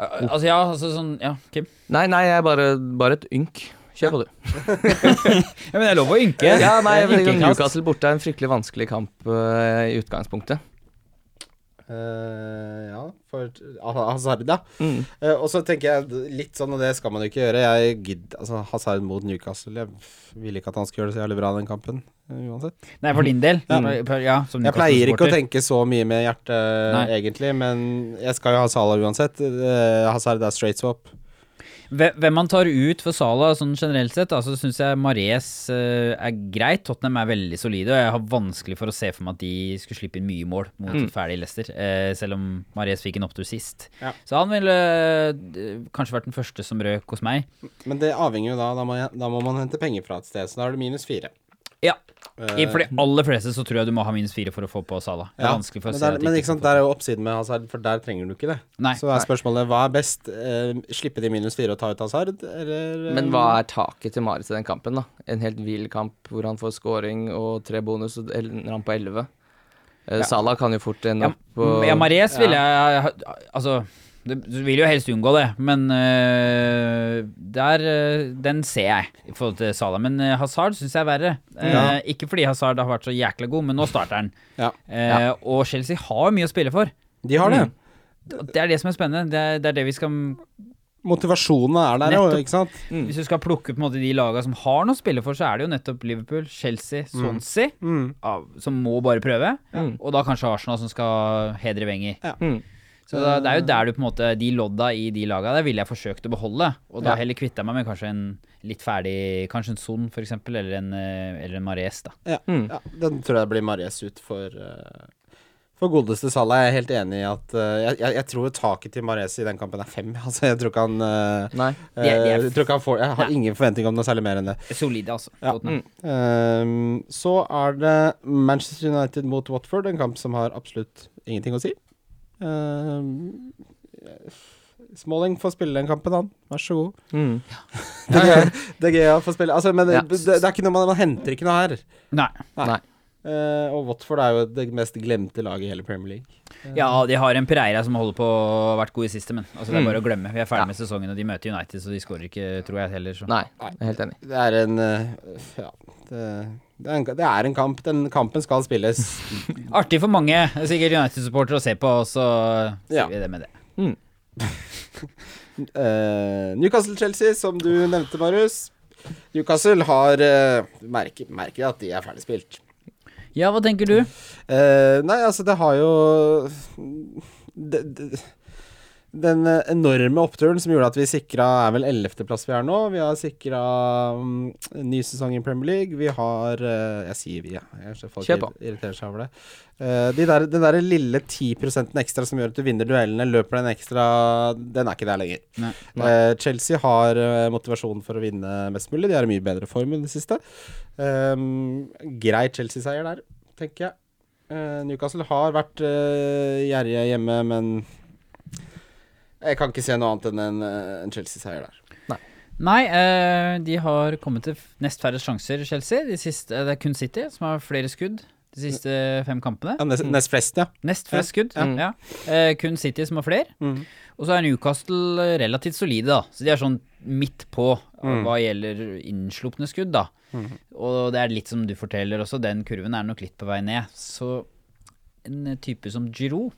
Altså, ja, altså sånn Ja, Kim? Nei, nei, jeg er bare, bare et ynk. Kjør på, du. Ja, men det er lov å ynke. Ja, nei. Newcastle borte er en fryktelig vanskelig kamp uh, i utgangspunktet. Eh, ja, for Hazard, ja. Mm. Eh, og så tenker jeg litt sånn, og det skal man jo ikke gjøre Jeg gidd, altså Hazard mot Newcastle Jeg ville ikke at han skulle gjøre det så jævlig bra den kampen eh, Uansett Nei, for din del. Mm. Ja, Jeg pleier ikke å tenke så mye med hjertet Nei. egentlig Men jeg skal jo ha Salah uansett Hazard er straight swap Hvem man tar ut for Salah sånn generelt sett, altså syns jeg Mares eh, er greit. Tottenham er veldig solide, og jeg har vanskelig for å se for meg at de skulle slippe inn mye mål mot Mm. ferdig Leicester, eh, selv om Mares fikk en opptur sist. Ja. Så han ville eh, kanskje vært den første som røk hos meg. Men det avhenger jo da Da må, jeg, da må man hente penger fra et sted, så da er det minus fire. Ja. Eh, I- For de aller fleste så tror jeg du må ha minus fire for å få på Salah. Det er Ja, vanskelig for å men, se der, at men ikke sant, der er jo oppsiden med Hazard, for der trenger du ikke det. Nei. Så er spørsmålet hva er best? Eh, slippe de minus fire og ta ut Hazard, eller eh, Men hva er taket til Marit i den kampen, da? En helt vill kamp hvor han får scoring og tre bonus, og ender han på elleve. Eh, Salah kan jo fort ende opp på ja Mares vil jeg Altså, du vil jo helst unngå det, men øh, der øh, Den ser jeg i forhold til Salah. Men øh, Hazard syns jeg er verre. Eh, Ja. ikke fordi Hazard har vært så jækla god, men nå starter han. Ja. Eh, Og Chelsea har mye å spille for. De har det. Mm. Det er det som er spennende. Det er det, er det vi skal Motivasjonen er der ikke sant? Hvis du skal plukke på en måte de lagene som har noe å spille for, så er det jo nettopp Liverpool, Chelsea, Swansea, Mm. av- som må bare prøve. Mm. Og da kanskje Arsenal som skal hedre Wenger. Mm. Så da, det er jo der du på en måte De lodda i de laga der ville jeg forsøkt å beholde. Og da Ja. heller kvitta meg med kanskje en litt ferdig Kanskje en Son, eksempel, eller en, eh, eller en Mares, da. Ja, Mm. ja, den tror jeg blir Mares ut for uh, For godeste Salah. Jeg er helt enig i at uh, jeg, jeg, tror taket til Mares i den kampen er fem. Altså, jeg tror ikke han uh, Nei. Uh, det er eh, jeg tror ikke han får Jeg har ja. ingen forventning om noe særlig mer enn det. Solide, altså. Ja. Mm. Ehm, så er det Manchester United mot Watford, en kamp som har absolutt ingenting å si. Ehm, Smalling får spille den kampen, han. Vær så god. Mm. Det er gøy å få spille. Altså, men det, Ja. det, det er ikke noe man, man henter ikke noe her. Nei. Nei. Uh, og Watford er jo det mest glemte laget i hele Premier League. Ja, de har en Pereira som holder på å vært god i siste, men altså, det er Mm. bare å glemme. Vi er ferdig Ja. med sesongen, og de møter United, så de skårer ikke, tror jeg heller. Så. Nei. Jeg er helt enig. Det er en uh, Ja. Det, det, er en, det er en kamp. Den kampen skal spilles. Artig for mange, sikkert United-supportere, å se på, og så sier Ja. vi det med det. Mm. uh, Newcastle-Chelsea, som du nevnte, Marius. Newcastle har uh, merker, merker at de er ferdig spilt. Ja, hva tenker du? Uh, nei, altså, det har jo det, det, Den eh, enorme oppturen som gjorde at vi sikra Er vel ellevteplass vi er nå. Vi har sikra um, en ny sesong i Premier League. Vi har uh, Jeg sier vi, ja. Jeg ser folk irriterer seg over det. Uh, de der, den der lille 10 ekstra som gjør at du vinner duellene, løper den ekstra Den er ikke der lenger. Nei. Eh, Chelsea har motivasjon for å vinne mest mulig. De er i mye bedre form i det siste. Um, grei Chelsea-seier der, tenker jeg. Newcastle har vært uh, gjerrige hjemme, men jeg kan ikke se noe annet enn en, eh, en Chelsea-seier der. Nei, eh, de har kommet til nest færre sjanser, Chelsea. De siste, eh, det er kun City som har flere skudd de siste fem kampene. Ja, nest, nest flest, ja. Nest flest skudd. Ja. Ja. Eh, kun City som har flere. Mm. Og så er Newcastle relativt solide, da. Så de er sånn midt på Mm. hva gjelder innslupne skudd, da. Mm. Og det er litt som du forteller også, den kurven er nok litt på vei ned. Så en type som Giroud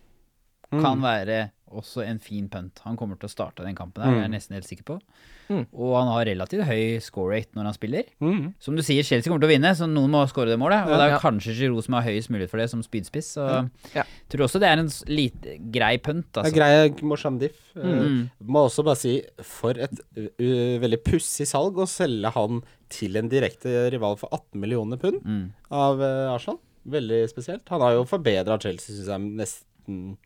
kan Mm. være også en fin punt. Han kommer til å starte den kampen her, mm. jeg er nesten helt sikker på. Mm. Og han har relativt høy score rate når han spiller. Mm. Som du sier, Chelsea kommer til å vinne, så noen må skåre det målet. Og Ja. det er Ja. kanskje Giroud som har høyest mulighet for det, som spydspiss. Så Ja. tror også det er en lite grei punt, Det altså. grei, morsom diff. Eh, Mm. må også bare si, for et uh, veldig pussig salg å selge han til en direkte rival for 18 millioner pund Mm. av uh, Arsenal. Veldig spesielt. Han har jo forbedra Chelsea, syns jeg, nesten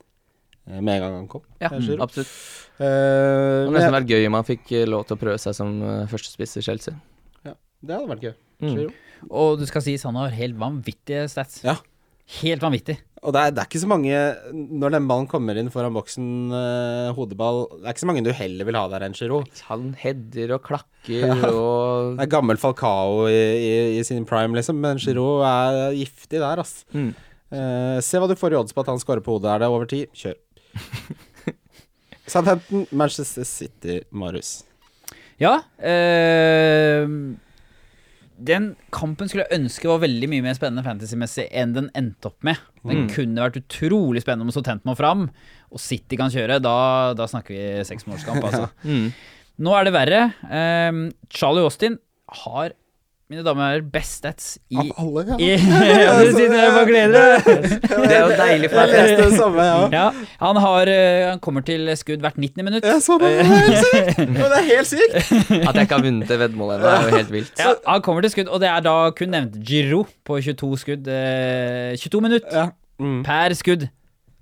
med en gang han kom. Ja, mm, absolutt. Uh, Det hadde nesten vært gøy om han fikk eh, lov til å prøve seg som førstespiss i Chelsea. Ja, Det hadde vært gøy. Mm. Og du skal sies, han har helt vanvittige stats. Ja. Helt vanvittig. Og det er, det er ikke så mange Når den ballen kommer inn foran boksen, uh, hodeball Det er ikke så mange du heller vil ha der enn Giro. Han header og klakker og Det er gammel Falcao i, i, i sin prime, liksom, men Giro er giftig der, ass. mm. Uh, se hva du får i odds på at han scorer på hodet. Er det over ti? Kjør. Southampton, Manchester City, Marius. Ja. eh, den kampen skulle jeg ønske var veldig mye mer spennende fantasymessig enn den endte opp med. Den Mm. kunne vært utrolig spennende om Southampton må fram, og City kan kjøre. Da, da snakker vi seksmålskamp, altså. Mm. Nå er det verre. Um, Charlie Austin har mine damer og herrer, best stats i Av alle, ja. i, ja, du sitter og gleder deg. Det er jo deilig for Jeg leste det samme, ja. Ja, han, har, eh, han kommer til skudd hvert 19. minutt. Jeg så det. Det er helt sykt! Og det er helt sykt! At jeg ikke har vunnet det veddemålet ennå, er jo helt vilt. Ja, han kommer til skudd, og det er da kun nevnt Giro på 22 skudd. Eh, 22 minutter Ja. Mm. per skudd,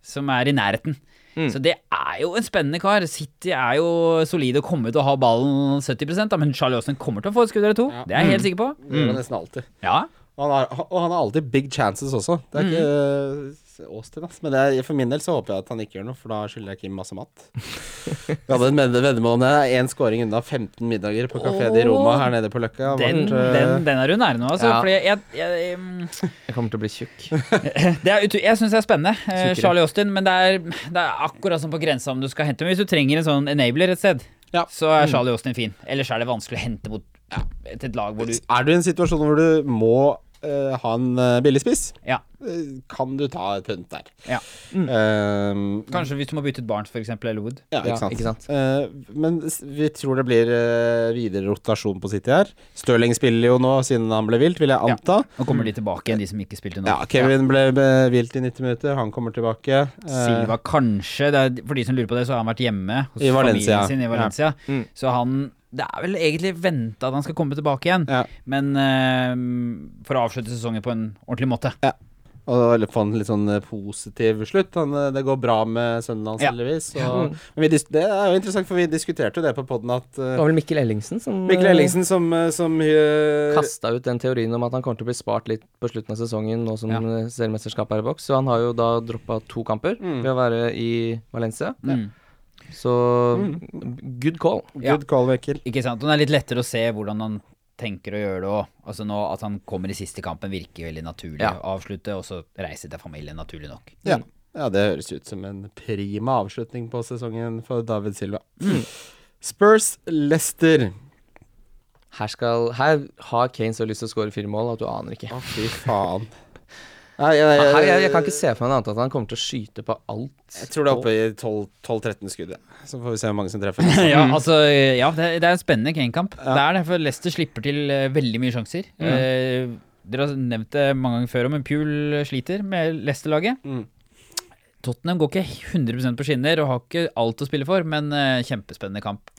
som er i nærheten. Mm. Så det er jo en spennende kar. City er jo solide og kommer til å ha ballen 70 da, men Charlie Austin kommer til å få et skudd eller to. Ja. Det er jeg helt sikker på. Det gjør nesten alltid. Ja, Og han, har, og han har alltid big chances også. Det er ikke uh, Austin, ass. Men det er, for min del så håper jeg at han ikke gjør noe, for da skylder jeg Kim masse mat. Vi hadde en med- veddemål om det. Én scoring unna 15 middager på Kafé di Roma her nede på Løkka. den, Vart, eh, den, den er du nære nå, altså. Ja. Fordi jeg, jeg, mm, Jeg kommer til å bli tjukk. det er, jeg syns det er spennende, eh, Tjukkere. Charlie Austin, men det er, det er akkurat som på grensa om du skal hente Men hvis du trenger en sånn enabler et sted, Ja. så er Charlie Austin fin. Ellers er det vanskelig å hente mot ja, et lag hvor du Er du i en situasjon hvor du må eh, ha en uh, billig spiss, Ja. eh, kan du ta et pynt der. Ja. Eh, Kanskje hvis du må bytte ut Barnes, for eksempel, eller Wood. ja, ikke Ja, sant. ikke sant. Uh, men vi tror det blir eh, videre rotasjon på City her. Stirling spiller jo nå siden han ble vilt, vil jeg Ja. anta. Nå kommer de tilbake igjen, de som ikke spilte nå. Ja, Kevin ble eh, vilt i 90 minutter, han kommer tilbake. Eh, Silva kanskje, det er, for de som lurer på det, så har han vært hjemme hos I familien sin i Valencia. Ja. Mm. Så han Det er vel egentlig venta at han skal komme tilbake igjen, Ja. men eh, for å avslutte sesongen på en ordentlig måte. Og eller få en litt sånn eh, positiv slutt. Han, eh, det går bra med sønnen hans, Ja. heldigvis. Og, men vi, dis- det er jo interessant, for vi diskuterte jo det på poden at Det uh, var vel Mikkel Ellingsen som Mikkel Ellingsen som, eh, som uh, kasta ut den teorien om at han kommer til å bli spart litt på slutten av sesongen, nå som Ja. eh, seriemesterskapet er i boks. Så han har jo da droppa to kamper Mm. ved å være i Valencia. Mm. Så good call. Ja. Good call, Mikkel. Ikke sant? Og det er litt lettere å se hvordan han tenker å gjøre det òg. Altså nå at han kommer i siste kampen, virker veldig naturlig Ja. å avslutte, og så reise til familien, naturlig nok. Ja. ja, det høres ut som en prima avslutning på sesongen for David Silva. Spurs Leicester. Her, skal, her har Kane så lyst til å skåre fire mål at du aner ikke. Å, fy faen. Nei, jeg, jeg, jeg, jeg kan ikke se for meg noe annet at han kommer til å skyte på alt. jeg tror det er oppe i 12-13 skudd. ja. Så får vi se hvor mange som treffer. ja, altså, ja, det, det er en spennende Kane-kamp. Det er det, for Leicester slipper til eh, veldig mye sjanser. Eh, dere har nevnt det mange ganger før, men Pule sliter med Leicester-laget. Mm. Tottenham går ikke 100% på skinner og har ikke alt å spille for, men eh, kjempespennende kamp.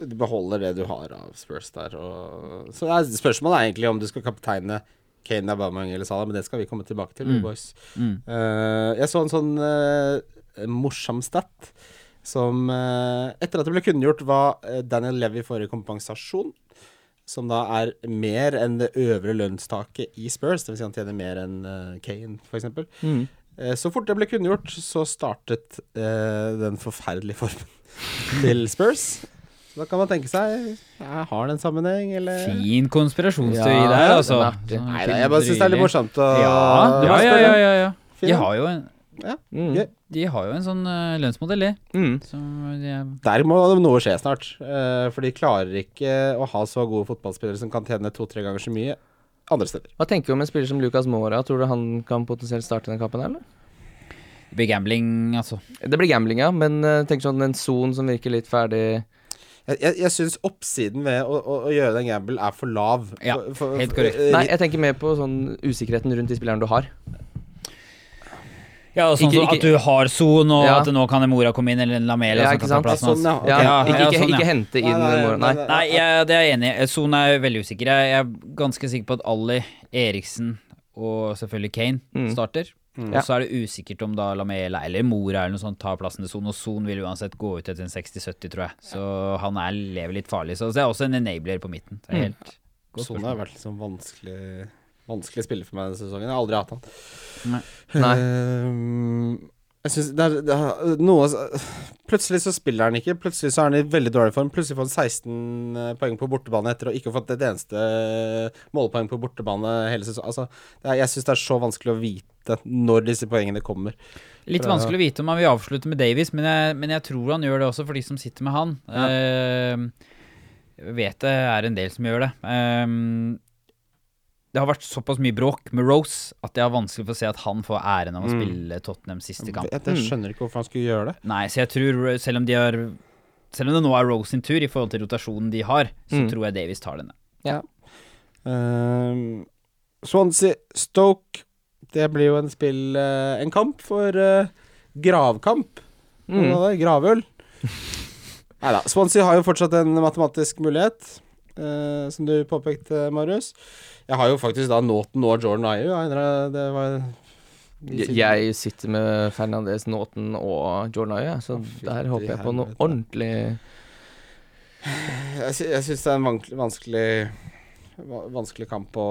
Du beholder det du har av Spurs der. Og... Så er, spørsmålet er egentlig om du skal kapteine Kane, Aubameyang eller Salah, men det skal vi komme tilbake til, Mm. boys. Mm. Uh, jeg så en sånn uh, morsom stat som uh, Etter at det ble kunngjort hva Daniel Levy får i kompensasjon, som da er mer enn det øvre lønnstaket i Spurs, dvs. Si han tjener mer enn Kane, f.eks. Mm. Så fort det ble kunngjort, så startet den forferdelige formen til Spurs. Så da kan man tenke seg ja, Har det en sammenheng, eller Fin konspirasjonsteori Ja, der, altså. Nei, da, jeg bare syns det er litt morsomt å Ja, ja, ja. ja, ja, ja. De har jo en, Mm. De har jo en sånn uh, lønnsmodell, de. Mm. Som de er Der må noe skje snart. Uh, for de klarer ikke å ha så gode fotballspillere som kan tjene to-tre ganger så mye andre steder. Hva tenker du om en spiller som Lucas Mora? Tror du han kan potensielt starte den kampen, her, eller? Det blir gambling, altså. Det blir gambling, ja, men uh, tenk sånn en son som virker litt ferdig Jeg, jeg, jeg syns oppsiden ved å, å, å gjøre den gamble er for lav. Ja, For- for- helt korrekt. eh, Nei, jeg tenker mer på sånn usikkerheten rundt de spillerne du har. Ja, sånn Ikke- ikke- at du har Son, og Ja. at nå kan en Mora komme inn, eller en Lamela Ja, som kan ta plassen hans. sånn, ja. Ja, Ja, ikke, ikke, sånn, ikke hente inn Mora. Nei. Nei, jeg, det er jeg enig i. Son er veldig usikker. Jeg, jeg er ganske sikker på at Ali, Eriksen og selvfølgelig Kane Mm. starter. Mm. Og så er det usikkert om da Lamela eller Mora eller noe sånt tar plassen til Son, og Son vil uansett gå ut etter en 60-70, tror jeg. Så han er, lever litt farlig. Så det er også en enabler på midten. Det er Mm. godt Son har vært liksom vanskelig Vanskelig spiller for meg denne sesongen. Jeg har aldri hatt han. Nei. Nei. Ehm, jeg synes det er, det er noe Plutselig så spiller han ikke. Plutselig så er han i veldig dårlig form. Plutselig får han 16 poeng på bortebane etter å ikke ha fått et eneste målpoeng på bortebane hele sesongen. Altså, er, jeg syns det er så vanskelig å vite når disse poengene kommer. Litt vanskelig å vite om han vil avslutte med Davies, men jeg, men jeg tror han gjør det også for de som sitter med han. Ja. Uh, vet det er en del som gjør det. Eh, det har vært såpass mye bråk med Rose at jeg har vanskelig for å se at han får æren av å Mm. spille Tottenham siste kamp. Jeg, jeg skjønner ikke hvorfor han skulle gjøre det. Nei, så jeg tror, selv om de har Selv om det nå er Rose sin tur i forhold til rotasjonen de har, så Mm. tror jeg Davies tar denne. Ehm, Swansea Stoke. Det blir jo en spill uh, En kamp for uh, gravkamp. Mm. Gravøl? Nei da. Swansea har jo fortsatt en matematisk mulighet, eh, som du påpekte, Marius. Jeg har jo faktisk da Nåten og Jordan Ayew. ja, det- var Jeg- sitter med Fernandez, Nåten og Jordan Ayew, så Å, der håper jeg på noe helvete. ordentlig Jeg, sy jeg syns det er en vanskelig vanskelig, vanskelig kamp å,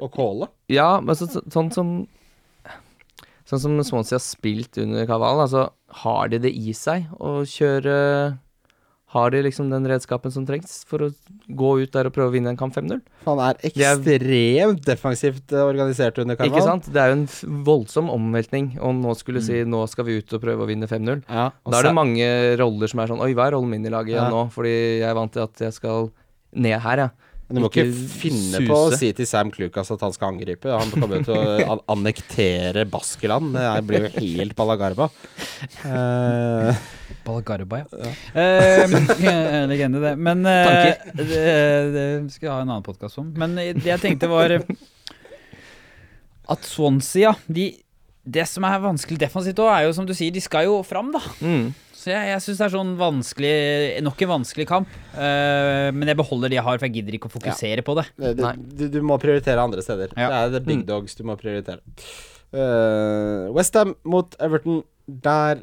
å calle. Ja, men så, så, sånn som Sånn som Swansea har spilt under Kaval, altså har de det i seg å kjøre Har de liksom den redskapen som trengs for å gå ut der og prøve å vinne en kamp 5-0? Han er Det er- ekstremt defensivt eh, organisert under Ikke sant? Det er jo en voldsom omveltning om nå skulle si nå skal vi ut og prøve å vinne 5-0. Ja, Da er det mange roller som er sånn Oi, hva er rollen min i laget Ja. nå? Fordi jeg er vant til at jeg skal ned her, ja. Men du må ikke ikke finne på å si til Sam Klukas at han skal angripe. Han kommer jo til å annektere Baskeland. Det blir jo helt balagarba. Eh, Balagarba, ja. Eh, legende, det. Men eh, det, det skal jeg ha en annen podkast om. Men det jeg tenkte var eh, at Swansea, de, det som er vanskelig defensivt òg, er jo som du sier, de skal jo fram, da. Mm. Så jeg, jeg syns det er sånn vanskelig Nok en vanskelig kamp. Uh, men jeg beholder de jeg har, for jeg gidder ikke å fokusere på det. Du, du, du må prioritere andre steder. Ja. Det er the big Mm. dogs du må prioritere. Uh, Westham mot Everton. Der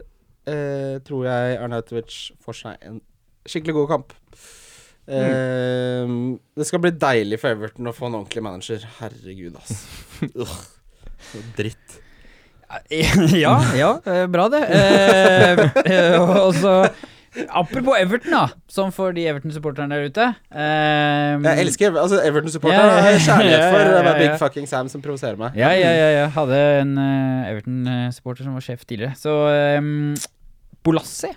eh, tror jeg Arnautovic får seg en skikkelig god kamp. Eh, Det skal bli deilig for Everton å få en ordentlig manager. Herregud, ass. Ugh. Så dritt. ja, ja, eh, bra det. Eh, eh, og så Apropos Everton, da. Som for de Everton-supporterne der ute. Um, Jeg elsker altså Everton-supporterne. Ja, ja, ja. Kjærlighet for det var Big. Fucking Sam som provoserer meg. Ja, ja, ja. Jeg hadde en uh, Everton-supporter som var sjef tidligere. Så um, Bolassi.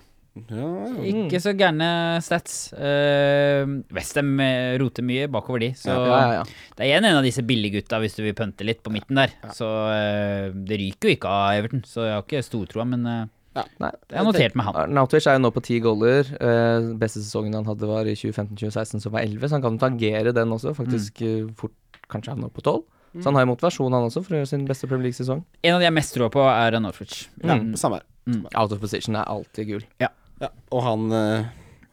Ja, ja. Ikke så gærne stats. Uh, Westham eh, roter mye bakover de, så Ja, ja, ja. det er igjen en av disse billiggutta hvis du vil pønte litt på midten der. Så uh, det ryker jo ikke av Everton, så jeg har ikke stortroa, men uh, Nei. jeg har notert med han. Arnautovic er jo nå på ti goaler. Eh, beste sesongen han hadde var i 2015-2016, som var 11, så han kan tangere den også. Faktisk mm. fort kanskje havne opp på 12. Så han har jo motivasjon, han også, for å gjøre sin beste Premier League-sesong. En av de jeg mest tror på, er Norwich. Ja, Mm. samme her. Out of position er alltid gul. Ja, og han eh,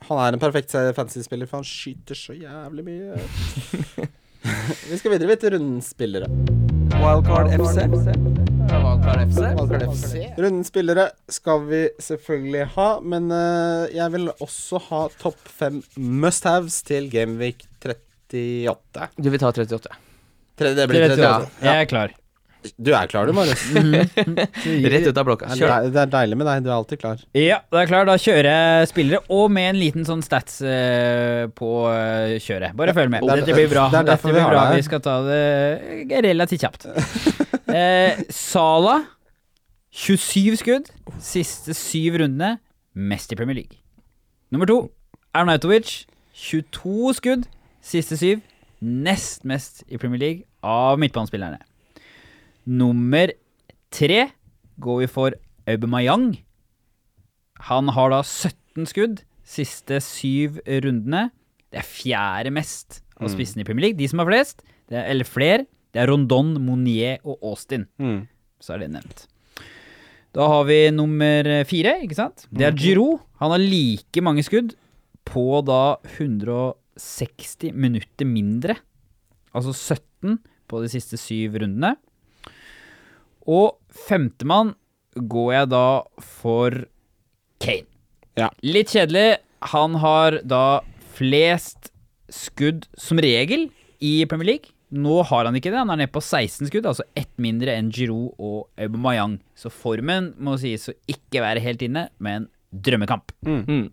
Han er en perfekt fantasy-spiller, for han skyter så jævlig mye. Vi skal videre til rundens spillere. Wildcard FC. Wildcard FC. Wildcard FC. Rundens spillere skal vi selvfølgelig ha, men eh, jeg vil også ha topp fem must-haves til Gameweek 38. Du vil ta 38. Tre- Det blir 38. Jeg er klar. Du er klar du, Marius. Rett ut av blokka. Det Kjør. det er deilig med deg. Du er alltid klar. Ja, det er klar. Da kjører jeg spillere, og med en liten sånn stats eh, på eh, kjøret. Bare følg med. Dette blir bra. det Dette blir bra. Vi skal ta det relativt kjapt. eh, Sala 27 skudd. Siste syv rundene. Mest i Premier League. Nummer to Arnautovic. 22 skudd. Siste syv. Nest mest i Premier League av midtbanespillerne. Nummer tre går vi for Aubameyang. Han har da 17 skudd siste syv rundene. Det er fjerde mest av spissene i Premier League. De som har flest, det er, eller flere, det er Rondon, Monier og Austin. Mm. Så er det nevnt. Da har vi nummer fire, ikke sant? Det er Giroud. Han har like mange skudd på da 160 minutter mindre. Altså 17 på de siste syv rundene. Og femtemann går jeg da for Kane. Ja. Litt kjedelig. Han har da flest skudd som regel i Premier League. Nå har han ikke det. Han er nede på 16 skudd, altså ett mindre enn Giroud og Aubameyang. Så formen må sies å ikke være helt inne, men drømmekamp. Mm.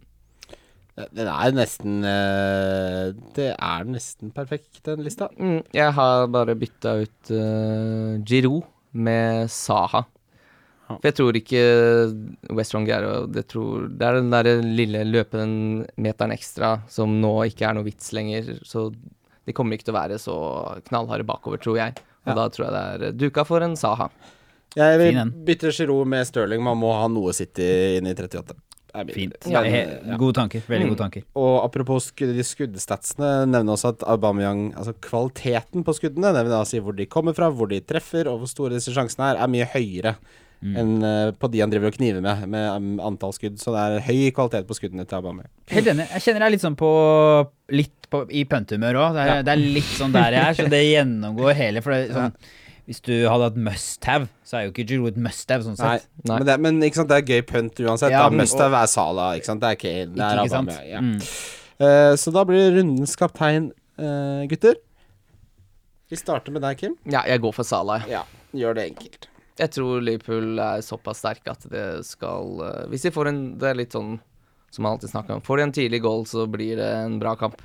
Den er nesten eh, Det er nesten perfekt, den lista. Mm. Jeg har bare bytta ut uh, Giroud med Saha. For jeg tror ikke West Strong er det, det er den der lille løpende den meteren ekstra som nå ikke er noe vits lenger. Så de kommer ikke til å være så knallharde bakover, tror jeg. Og Ja. da tror jeg det er duka for en Saha. Jeg vil bytte Giroud med Stirling. Man må ha noe City inn i 38. er. Fint. Men, ja. Gode tanker. Veldig Mm. gode tanker. Og apropos skudd, de skuddstatsene, nevner også at Aubameyang Altså kvaliteten på skuddene, det vil da si hvor de kommer fra, hvor de treffer, og hvor store disse sjansene er, er mye høyere Mm. enn uh, på de han driver og kniver med, med um, antall skudd. Så det er høy kvalitet på skuddene til Aubameyang. Helt enig. Jeg kjenner deg litt sånn på Litt på, i pøntehumør òg. Det, ja. det er litt sånn der jeg er, så det gjennomgår hele. For det, sånn, hvis du hadde hatt must-have, så er jo ikke Giroud et must-have sånn sett. Nei. Men, det, men ikke sant, det er gøy punt uansett. Ja, da Must have er Salah, ikke sant. Det er Kane, det er? Aubameyang. Ja. Mm. Uh, så da blir rundens kaptein, uh, gutter. Vi starter med deg, Kim. Ja, jeg går for Salah. jeg. Ja, gjør det enkelt. Jeg tror Liverpool er såpass sterke at det skal uh, Hvis de får en Det er litt sånn som man alltid snakker om. Får de en tidlig goal, så blir det en bra kamp.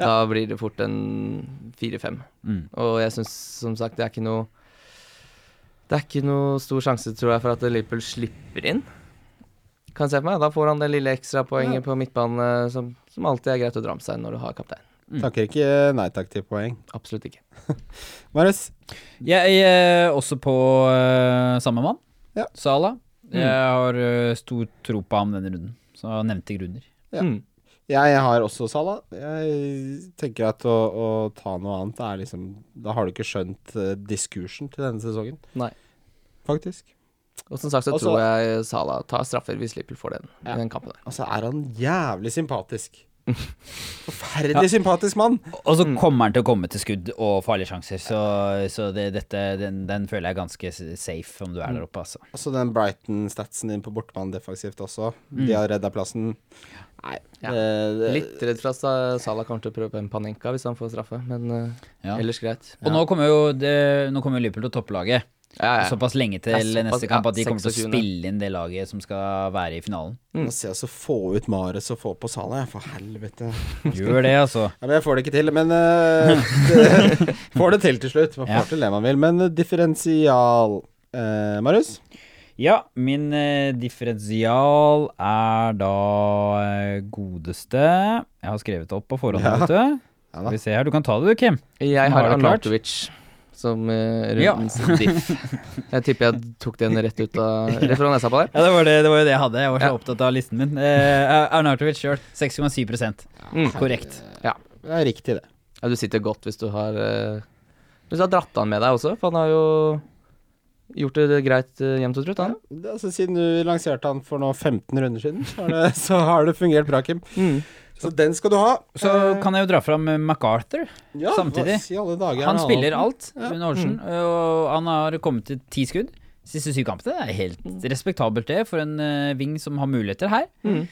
Ja. Da blir det fort en 4-5. Mm. Og jeg syns som sagt det er ikke noe Det er ikke noe stor sjanse, tror jeg, for at Liverpool slipper inn. Kan se for meg. Da får han det lille ekstrapoenget på midtbane som, som alltid er greit å dra med seg når du har kaptein. Mm. Takker ikke nei takk til poeng. Absolutt ikke. Marius? Jeg er også på uh, samme mann. Ja. Salah. Jeg har uh, stor tro på ham denne runden, så nevnte grunner. Ja. Mm. Jeg har også Salah. Jeg tenker at å, å ta noe annet er liksom Da har du ikke skjønt eh, diskursen til denne sesongen. Nei. Faktisk. Og som sagt så Også- tror jeg Salah tar straffer hvis Lippel får den Ja. i den kampen der. Altså, er han jævlig sympatisk. Forferdelig sympatisk mann. Og så Mm. kommer han til å komme til skudd og farlige sjanser, så, så det, dette, den, den føler jeg ganske safe om du er der oppe, altså. Altså den Brighton-statsen din på bortebane defensivt også. Mm. De har redda plassen. Nei, Ja. det, det, Litt redd for at Salah kommer til å prøve en Panenka hvis han får straffe, men eh, Ja. ellers greit. Og nå kommer jo det, nå kommer Liverpool til topplaget Ja, ja. såpass lenge til Ja, såpass, neste kamp at de kommer til å spille inn det laget som skal være i finalen. Mm. Se altså få ut Mares og få på Sala, jeg. For helvete. Gjør det, altså. Ja, men jeg får det ikke til. Men uh, det, får det til til slutt. Man får Ja. til det man vil. Men uh, differensial uh, Marius? Ja, min uh, differensial er da godeste Jeg har skrevet det opp på forhånd, Ja. vet du. Ja Skal vi se her, du kan ta det du, Kim. Jeg Har har du klart? Arnautovic som uh, Ja. diff. Jeg tipper jeg tok den rett ut av Rett fra nesa på der. Ja, det var, det, det var jo det jeg hadde. Jeg var så Ja. opptatt av listen min. Uh, Arnautovic sjøl, 6,7 Mm. Korrekt. Det er riktig, det. Ja, du sitter godt hvis du har uh, Hvis du har dratt han med deg også, for han har jo gjort det greit uh, jevnt og trutt, han. er altså, siden du lanserte han for nå 15 runder siden, så har det, så har det fungert bra, Kim. Mm. Så den skal du ha. Så kan jeg jo dra fram eh, MacArthur. ja, samtidig. hva- Si alle dager Han er spiller alt Ja. under mm. og han har kommet til ti skudd. Siste syv kampene. Det er helt respektabelt, det, for en ving wing som har muligheter her. Mm.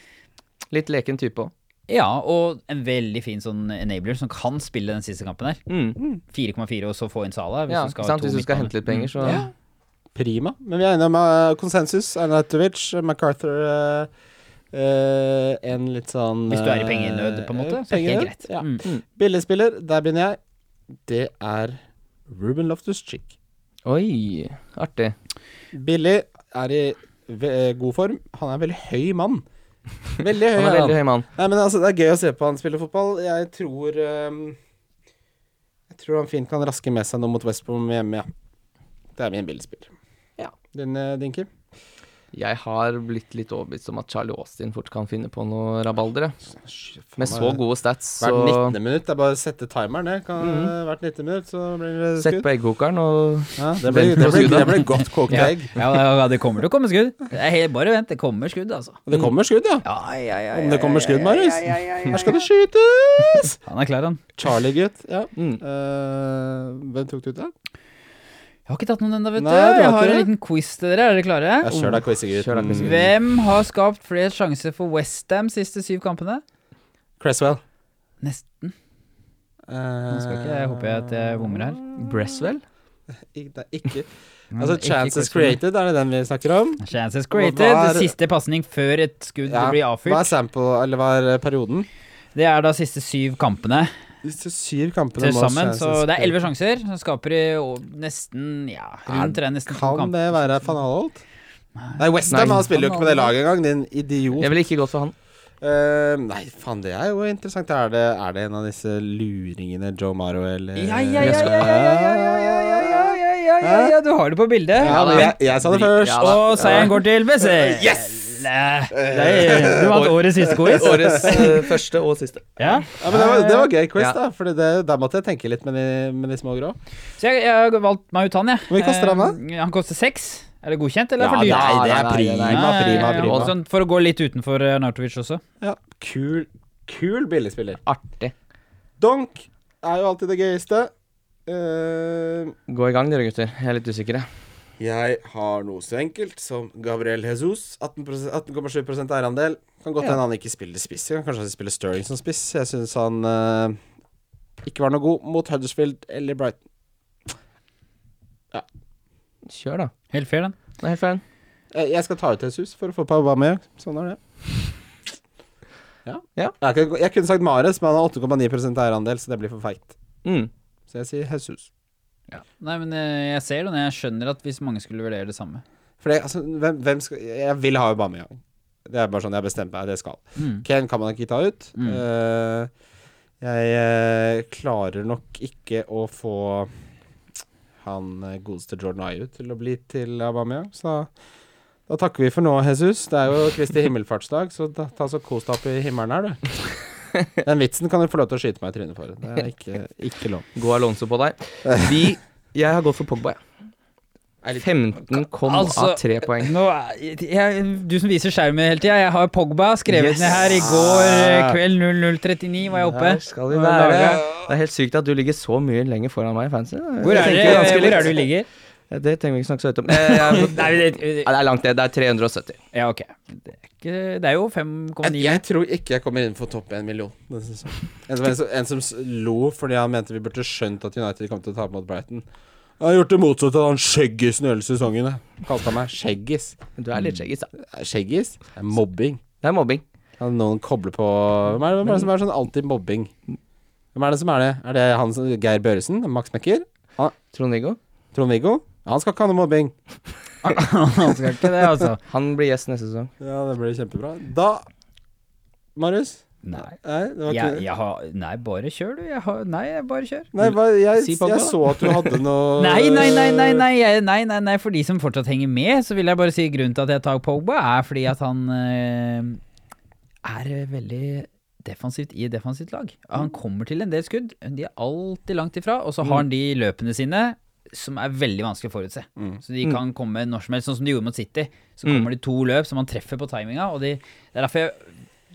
Litt leken type òg. Ja, og en veldig fin sånn enabler som kan spille den siste kampen her. Mm. 4,4 og så få inn Sala. Hvis Ja, du skal, sant? Hvis du skal hente litt penger, så Ja. Prima. Men vi er enige om eh, konsensus. Arnautovic, MacArthur eh, eh, En litt sånn Hvis du er i eh, pengenød, på en måte, så er det pengenød, helt greit. Ja. Mm. Billigspiller, der begynner jeg. Det er Ruben Loftus Chick. Oi, artig. Billig, er i god form. Han er en veldig høy mann. Veldig høy. Han er veldig høy mann. Nei, men altså, Det er gøy å se på han spille fotball. Jeg tror um, Jeg tror han fint kan raske med seg noe mot Westbrom hjemme, ja. Det er min billigspiller. Ja. Din, eh, din Kim? Jeg har blitt litt overbevist om at Charlie Austin fort kan finne på noe rabalder. Med så gode stats, så Hvert 19. minutt. Det er bare å sette timeren, det. Kan, Mhm. Hvert 19 minutt, så blir det skudd. Sett på eggkokeren og Ja, det, blir, det, blir, det blir godt kokt Ja. egg. Ja, ja, det kommer til å komme skudd. Helt, bare vent, det kommer skudd, altså. Det kommer skudd, ja. Ja, ja, ja, Om det kommer skudd, Marius. Her skal det skytes! Han er klar, han. Charlie-gutt. Ja. mm. Uh, hvem tok du ut, da? Jeg har ikke tatt noen ennå, vet Nei, du. du har Jeg ikke har en liten quiz til dere. Er dere klare? Jeg kjør deg. Kjør deg. Hvem har skapt flest sjanser for Westham siste syv kampene? Cresswell. Nesten. Uh, Nå skal ikke jeg håper jeg at jeg bommer her. Bresswell? Ikke, det er ikke Altså, ikke chances Cresswell. created, er det den vi snakker om? Chances created. er- Siste pasning før et skudd Ja, blir Hva er avfyrt. sample, eller hva er eh, perioden? Det er da siste syv kampene disse syv kampene Til sammen, så Det er elleve sjanser. Så skaper de nesten ja, rundt det. Nesten kan det være fanalt Alholt? Nei, Westham spiller jo ikke med det laget engang, din idiot. Jeg ville ikke gått for han. Uh, nei, faen, det er jo interessant. Er det, er det en av disse luringene Joe Maro eller ja ja ja, ja, ja, ja, ja, Du har det på bildet. Jeg, jeg, sa det først. Og seieren går til Bessie. Yes! Nei, er, du vant årets siste quiz. Årets uh, første og siste. Ja. Ja, men det var, det var gøy quiz, Ja. da. For det, der måtte jeg tenke litt med de, med de små grå. Så jeg, jeg har valgt meg ut han, jeg. Hvor mye koster han da? Eh, Han koster seks. Er det godkjent, eller er Ja, for dyrt? nei, det er prima, prima, prima. Og sånn for å gå litt utenfor Nartovic også. Ja, kul, kul billigspiller. Artig. Donk er jo alltid det gøyeste. Uh, Gå i gang dere gutter. Jeg er litt usikker, jeg. Jeg har noe så enkelt som Gabriel Jesus. 18,7 18,7 eierandel. Kan godt Ja. hende han ikke spiller spiss. Kan kanskje han spiller Stirling som spiss. Jeg syns han uh, ikke var noe god mot Huddersfield eller Brighton. Kjør, da. Helt fair, den. Det er helt fair, Jeg, jeg skal ta ut Jesus for å få på med. Sånn er det. Ja. Ja. Jeg, kunne- sagt Mares, men han har 8,9% eierandel, så det blir for feigt. Mm. Så jeg sier Jesus. Nei, men eh, jeg ser det, og jeg skjønner at hvis mange skulle vurdere det samme. For det, altså, hvem, hvem skal Jeg vil ha Aubameyang. Det er bare sånn jeg har bestemt meg. Det skal. Mm. Ken kan man ikke ta ut. Mm. Uh, jeg eh, klarer nok ikke å få han godeste Jordan Ayew til å bli til Aubameyang, så da takker vi for nå, Jesus. Det er jo Kristi himmelfartsdag, så da, ta så kos deg opp i himmelen her, du. Den vitsen kan du få lov til å skyte meg i trynet for. Det er ikke, ikke lov. Gå Alonso på deg. Vi Jeg har gått for Pogba, jeg. 15,3 Altså, poeng. Nå, jeg, du som viser skjermen hele tida, jeg har Pogba skrevet Yes. ned her i går eh, kveld 00.39 var jeg oppe. Skal vi være. Det er helt sykt at du ligger så mye lenger foran meg i fancy. Hvor er, det, hvor er det du ligger? Ja, Det trenger vi ikke snakke så høyt om. Eh, Nei, det, er langt ned. Det er 370. ja, ok. Det er, ikke, det er jo 5,9. Jeg, jeg tror ikke jeg kommer inn for topp 1 million. En, som- en, som- en som lo fordi han mente vi burde skjønt at United kom til å tape mot Brighton. Jeg har gjort det motsatte av han Skjeggisen i hele sesongen. Kalte han meg Skjeggis. Du er litt skjeggis, da. Skjeggis? Det er mobbing. Det er mobbing. Kan noen koble på Hvem er det, hvem er det som er sånn anti-mobbing? Hvem er det som er det? Er det han som Geir Børresen? Max Mekker? Trond-Viggo. Trond-Viggo? Han skal ikke ha noe mobbing. Han skal ikke det, altså. Han blir gjest neste sesong. Ja, det blir kjempebra. Da Marius? Nei. Nei, det var ikke Jeg, jeg har, nei, bare kjør, du. Jeg har, nei, bare kjør. Nei, hva, jeg, Si jeg så at du hadde noe Nei, nei, nei, nei, nei, nei, nei, nei, for de som fortsatt henger med, så vil jeg bare si grunnen til at jeg tar Pogba, er fordi at han øh, er veldig defensivt i defensivt lag. Han kommer til en del skudd, de er alltid langt ifra, og så har han de løpene sine som er veldig vanskelig å forutse. Mm. Så de kan komme når som helst, sånn som de gjorde mot City. Så Mm. kommer de to løp som man treffer på timinga, og de, det er derfor jeg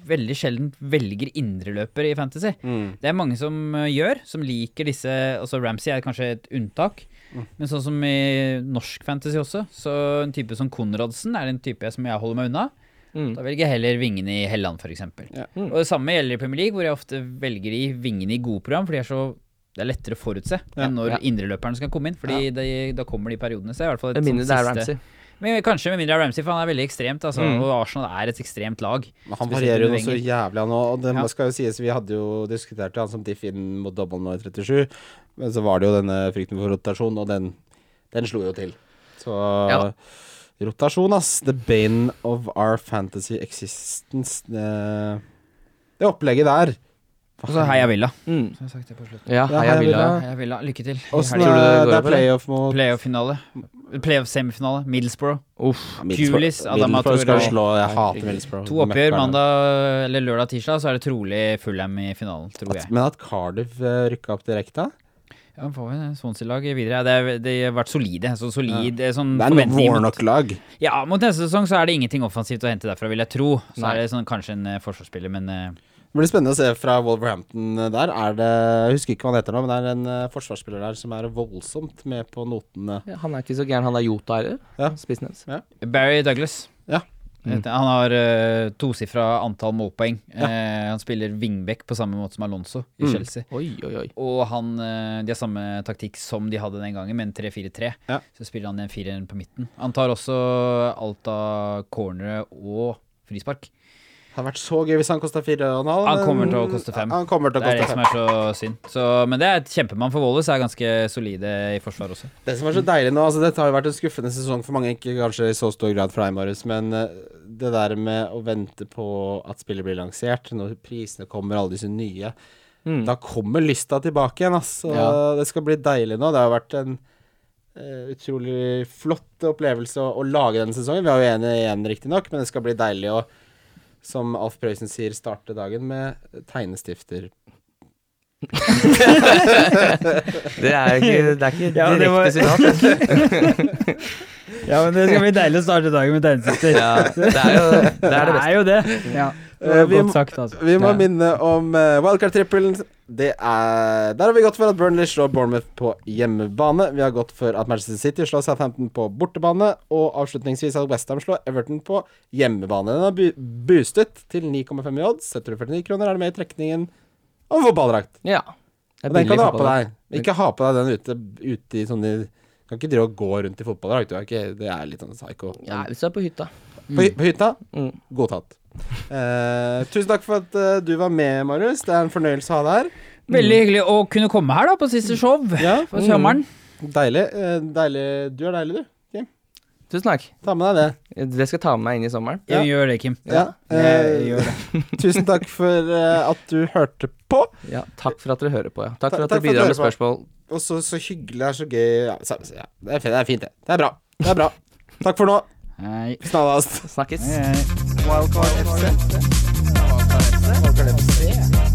veldig sjelden velger indreløpere i Fantasy. Mm. Det er mange som uh, gjør, som liker disse Altså Ramsey er kanskje et unntak, Mm. men sånn som i norsk fantasy også, så en type som Konradsen er en type som jeg holder meg unna. Mm. Da velger jeg heller vingene i Helland, f.eks. Ja. Mm. Og det samme gjelder i Premier League, hvor jeg ofte velger i vingene i gode program, for de er så det er lettere å forutse Ja. enn når Ja. indreløperne skal komme inn. Fordi de, da kommer de periodene. Så er i hvert fall et sånt det er siste- Men kanskje med mindre av Ramsey, for han er veldig ekstremt. Altså, Mm. Og Arsenal er et ekstremt lag. Men han varierer jo noe så jævlig, han òg. Det Ja. skal jo sies, vi hadde jo diskutert han som diff inn mot dobbel nå i 37, men så var det jo denne frykten for rotasjon, og den, den slo jo til. Så Ja. rotasjon, ass. The bane of our fantasy existence. Det, det opplegget der. Og så Heia Villa. Mm. Så jeg sagt det på slutten. Ja, Ja, Heia Heia Villa. Heia Villa. Lykke til. Åssen helgen. Tror du det er går det er playoff mot Playoff-finale. Playoff-semifinale. Middlesbrough. Uff. Pulis, Adama Middlesbrough slå Jeg hater Middlesbrough. To oppgjør mandag eller lørdag tirsdag, så er det trolig Fulham i finalen, tror At, jeg. men at Cardiff uh, rykka opp direkte? Ja, får vi Swansea-lag videre. Det, er, de har vært solide. Så solid sånn Det er noe Warnock-lag. Ja, mot neste sesong så er det ingenting offensivt å hente derfra, vil jeg tro. Så Nei. er det sånn, kanskje en eh, forsvarsspiller, men eh, Det blir spennende å se fra Wolverhampton der. Er det Jeg husker ikke hva han heter nå, men det er en eh, forsvarsspiller der som er voldsomt med på notene. Ja, han er ikke så gæren. Han er Jota, eller? Ja. Spissen hans. Barry Douglas. Ja. Mm. Han har uh, tosifra antall målpoeng. Eh, han spiller wingback på samme måte som Alonso i Mm. Chelsea. Oi, oi, oi. Og han, uh, de har samme taktikk som de hadde den gangen, med en 3-4-3. Ja. Så spiller han en firer på midten. Han tar også alt av cornere og frispark. Det hadde vært så gøy hvis han kosta fire og en halv. Han kommer til å koste fem. Han kommer Det er det som er så synd. Så, men det er et kjempemann for Wallace, er ganske solide i forsvar også. Det som er så deilig nå altså Dette har jo vært en skuffende sesong for mange, ikke kanskje i så stor grad for deg, Marius, men eh, det der med å vente på at spillet blir lansert, når prisene kommer, alle disse nye Mm. Da kommer lysta tilbake igjen, ass. Og Ja. det skal bli deilig nå. Det har vært en Uh, utrolig flott opplevelse å, å lage denne sesongen. Vi er jo enige igjen, riktignok, men det skal bli deilig å, som Alf Prøysen sier, starte dagen med tegnestifter. Det er ikke, det er ikke Ja, direkte var- sitat. Ja, men det skal bli deilig å starte dagen med tegnestifter. Ja, det er jo det, er det beste. er jo det. Ja, det Eh, vi sagt, altså. Vi må Ja. minne om uh, wildcard-trippelen. Det er Der har vi gått for at Burnley slår Bournemouth på hjemmebane. Vi har gått for at Manchester City slår Southampton på bortebane. Og avslutningsvis at Westham slår Everton på hjemmebane. Den har bu boostet til 9,5 i odds. Setter du 49 kroner, er du med i trekningen om fotballdrakt. Ja. Og den kan du ha på deg. Ikke ha på deg den ute, ute i sånne Kan ikke drive og gå rundt i fotballdrakt. Det er litt sånn psycho. Ja, hvis du er på hytta. På, hy- på hytta, Mm. godtatt. Eh, tusen takk for at eh, du var med, Marius. Det er en fornøyelse å ha deg her. Veldig hyggelig å kunne komme her da på siste show Ja, for sommeren. Deilig. eh, deilig. Du er deilig, du. Kim. Tusen takk. Ta med deg det. Det skal jeg ta med meg inn i sommeren. Ja. Jeg gjør det, Kim. Ja. Jeg eh, gjør det. tusen takk for eh, at du hørte på. Ja, takk for at dere hører på. Ja. Takk Ta- for at takk dere for at bidrar med dere spørsmål. Og så, så hyggelig. Det er så gøy. Ja, så, ja, det, er fint, det er fint, det. Det er bra. Det er bra. Takk for nå. Hei. Snarast. Snakkes. Hei, hei. Wildcard FC. Wildcard FC. Wildcard FC.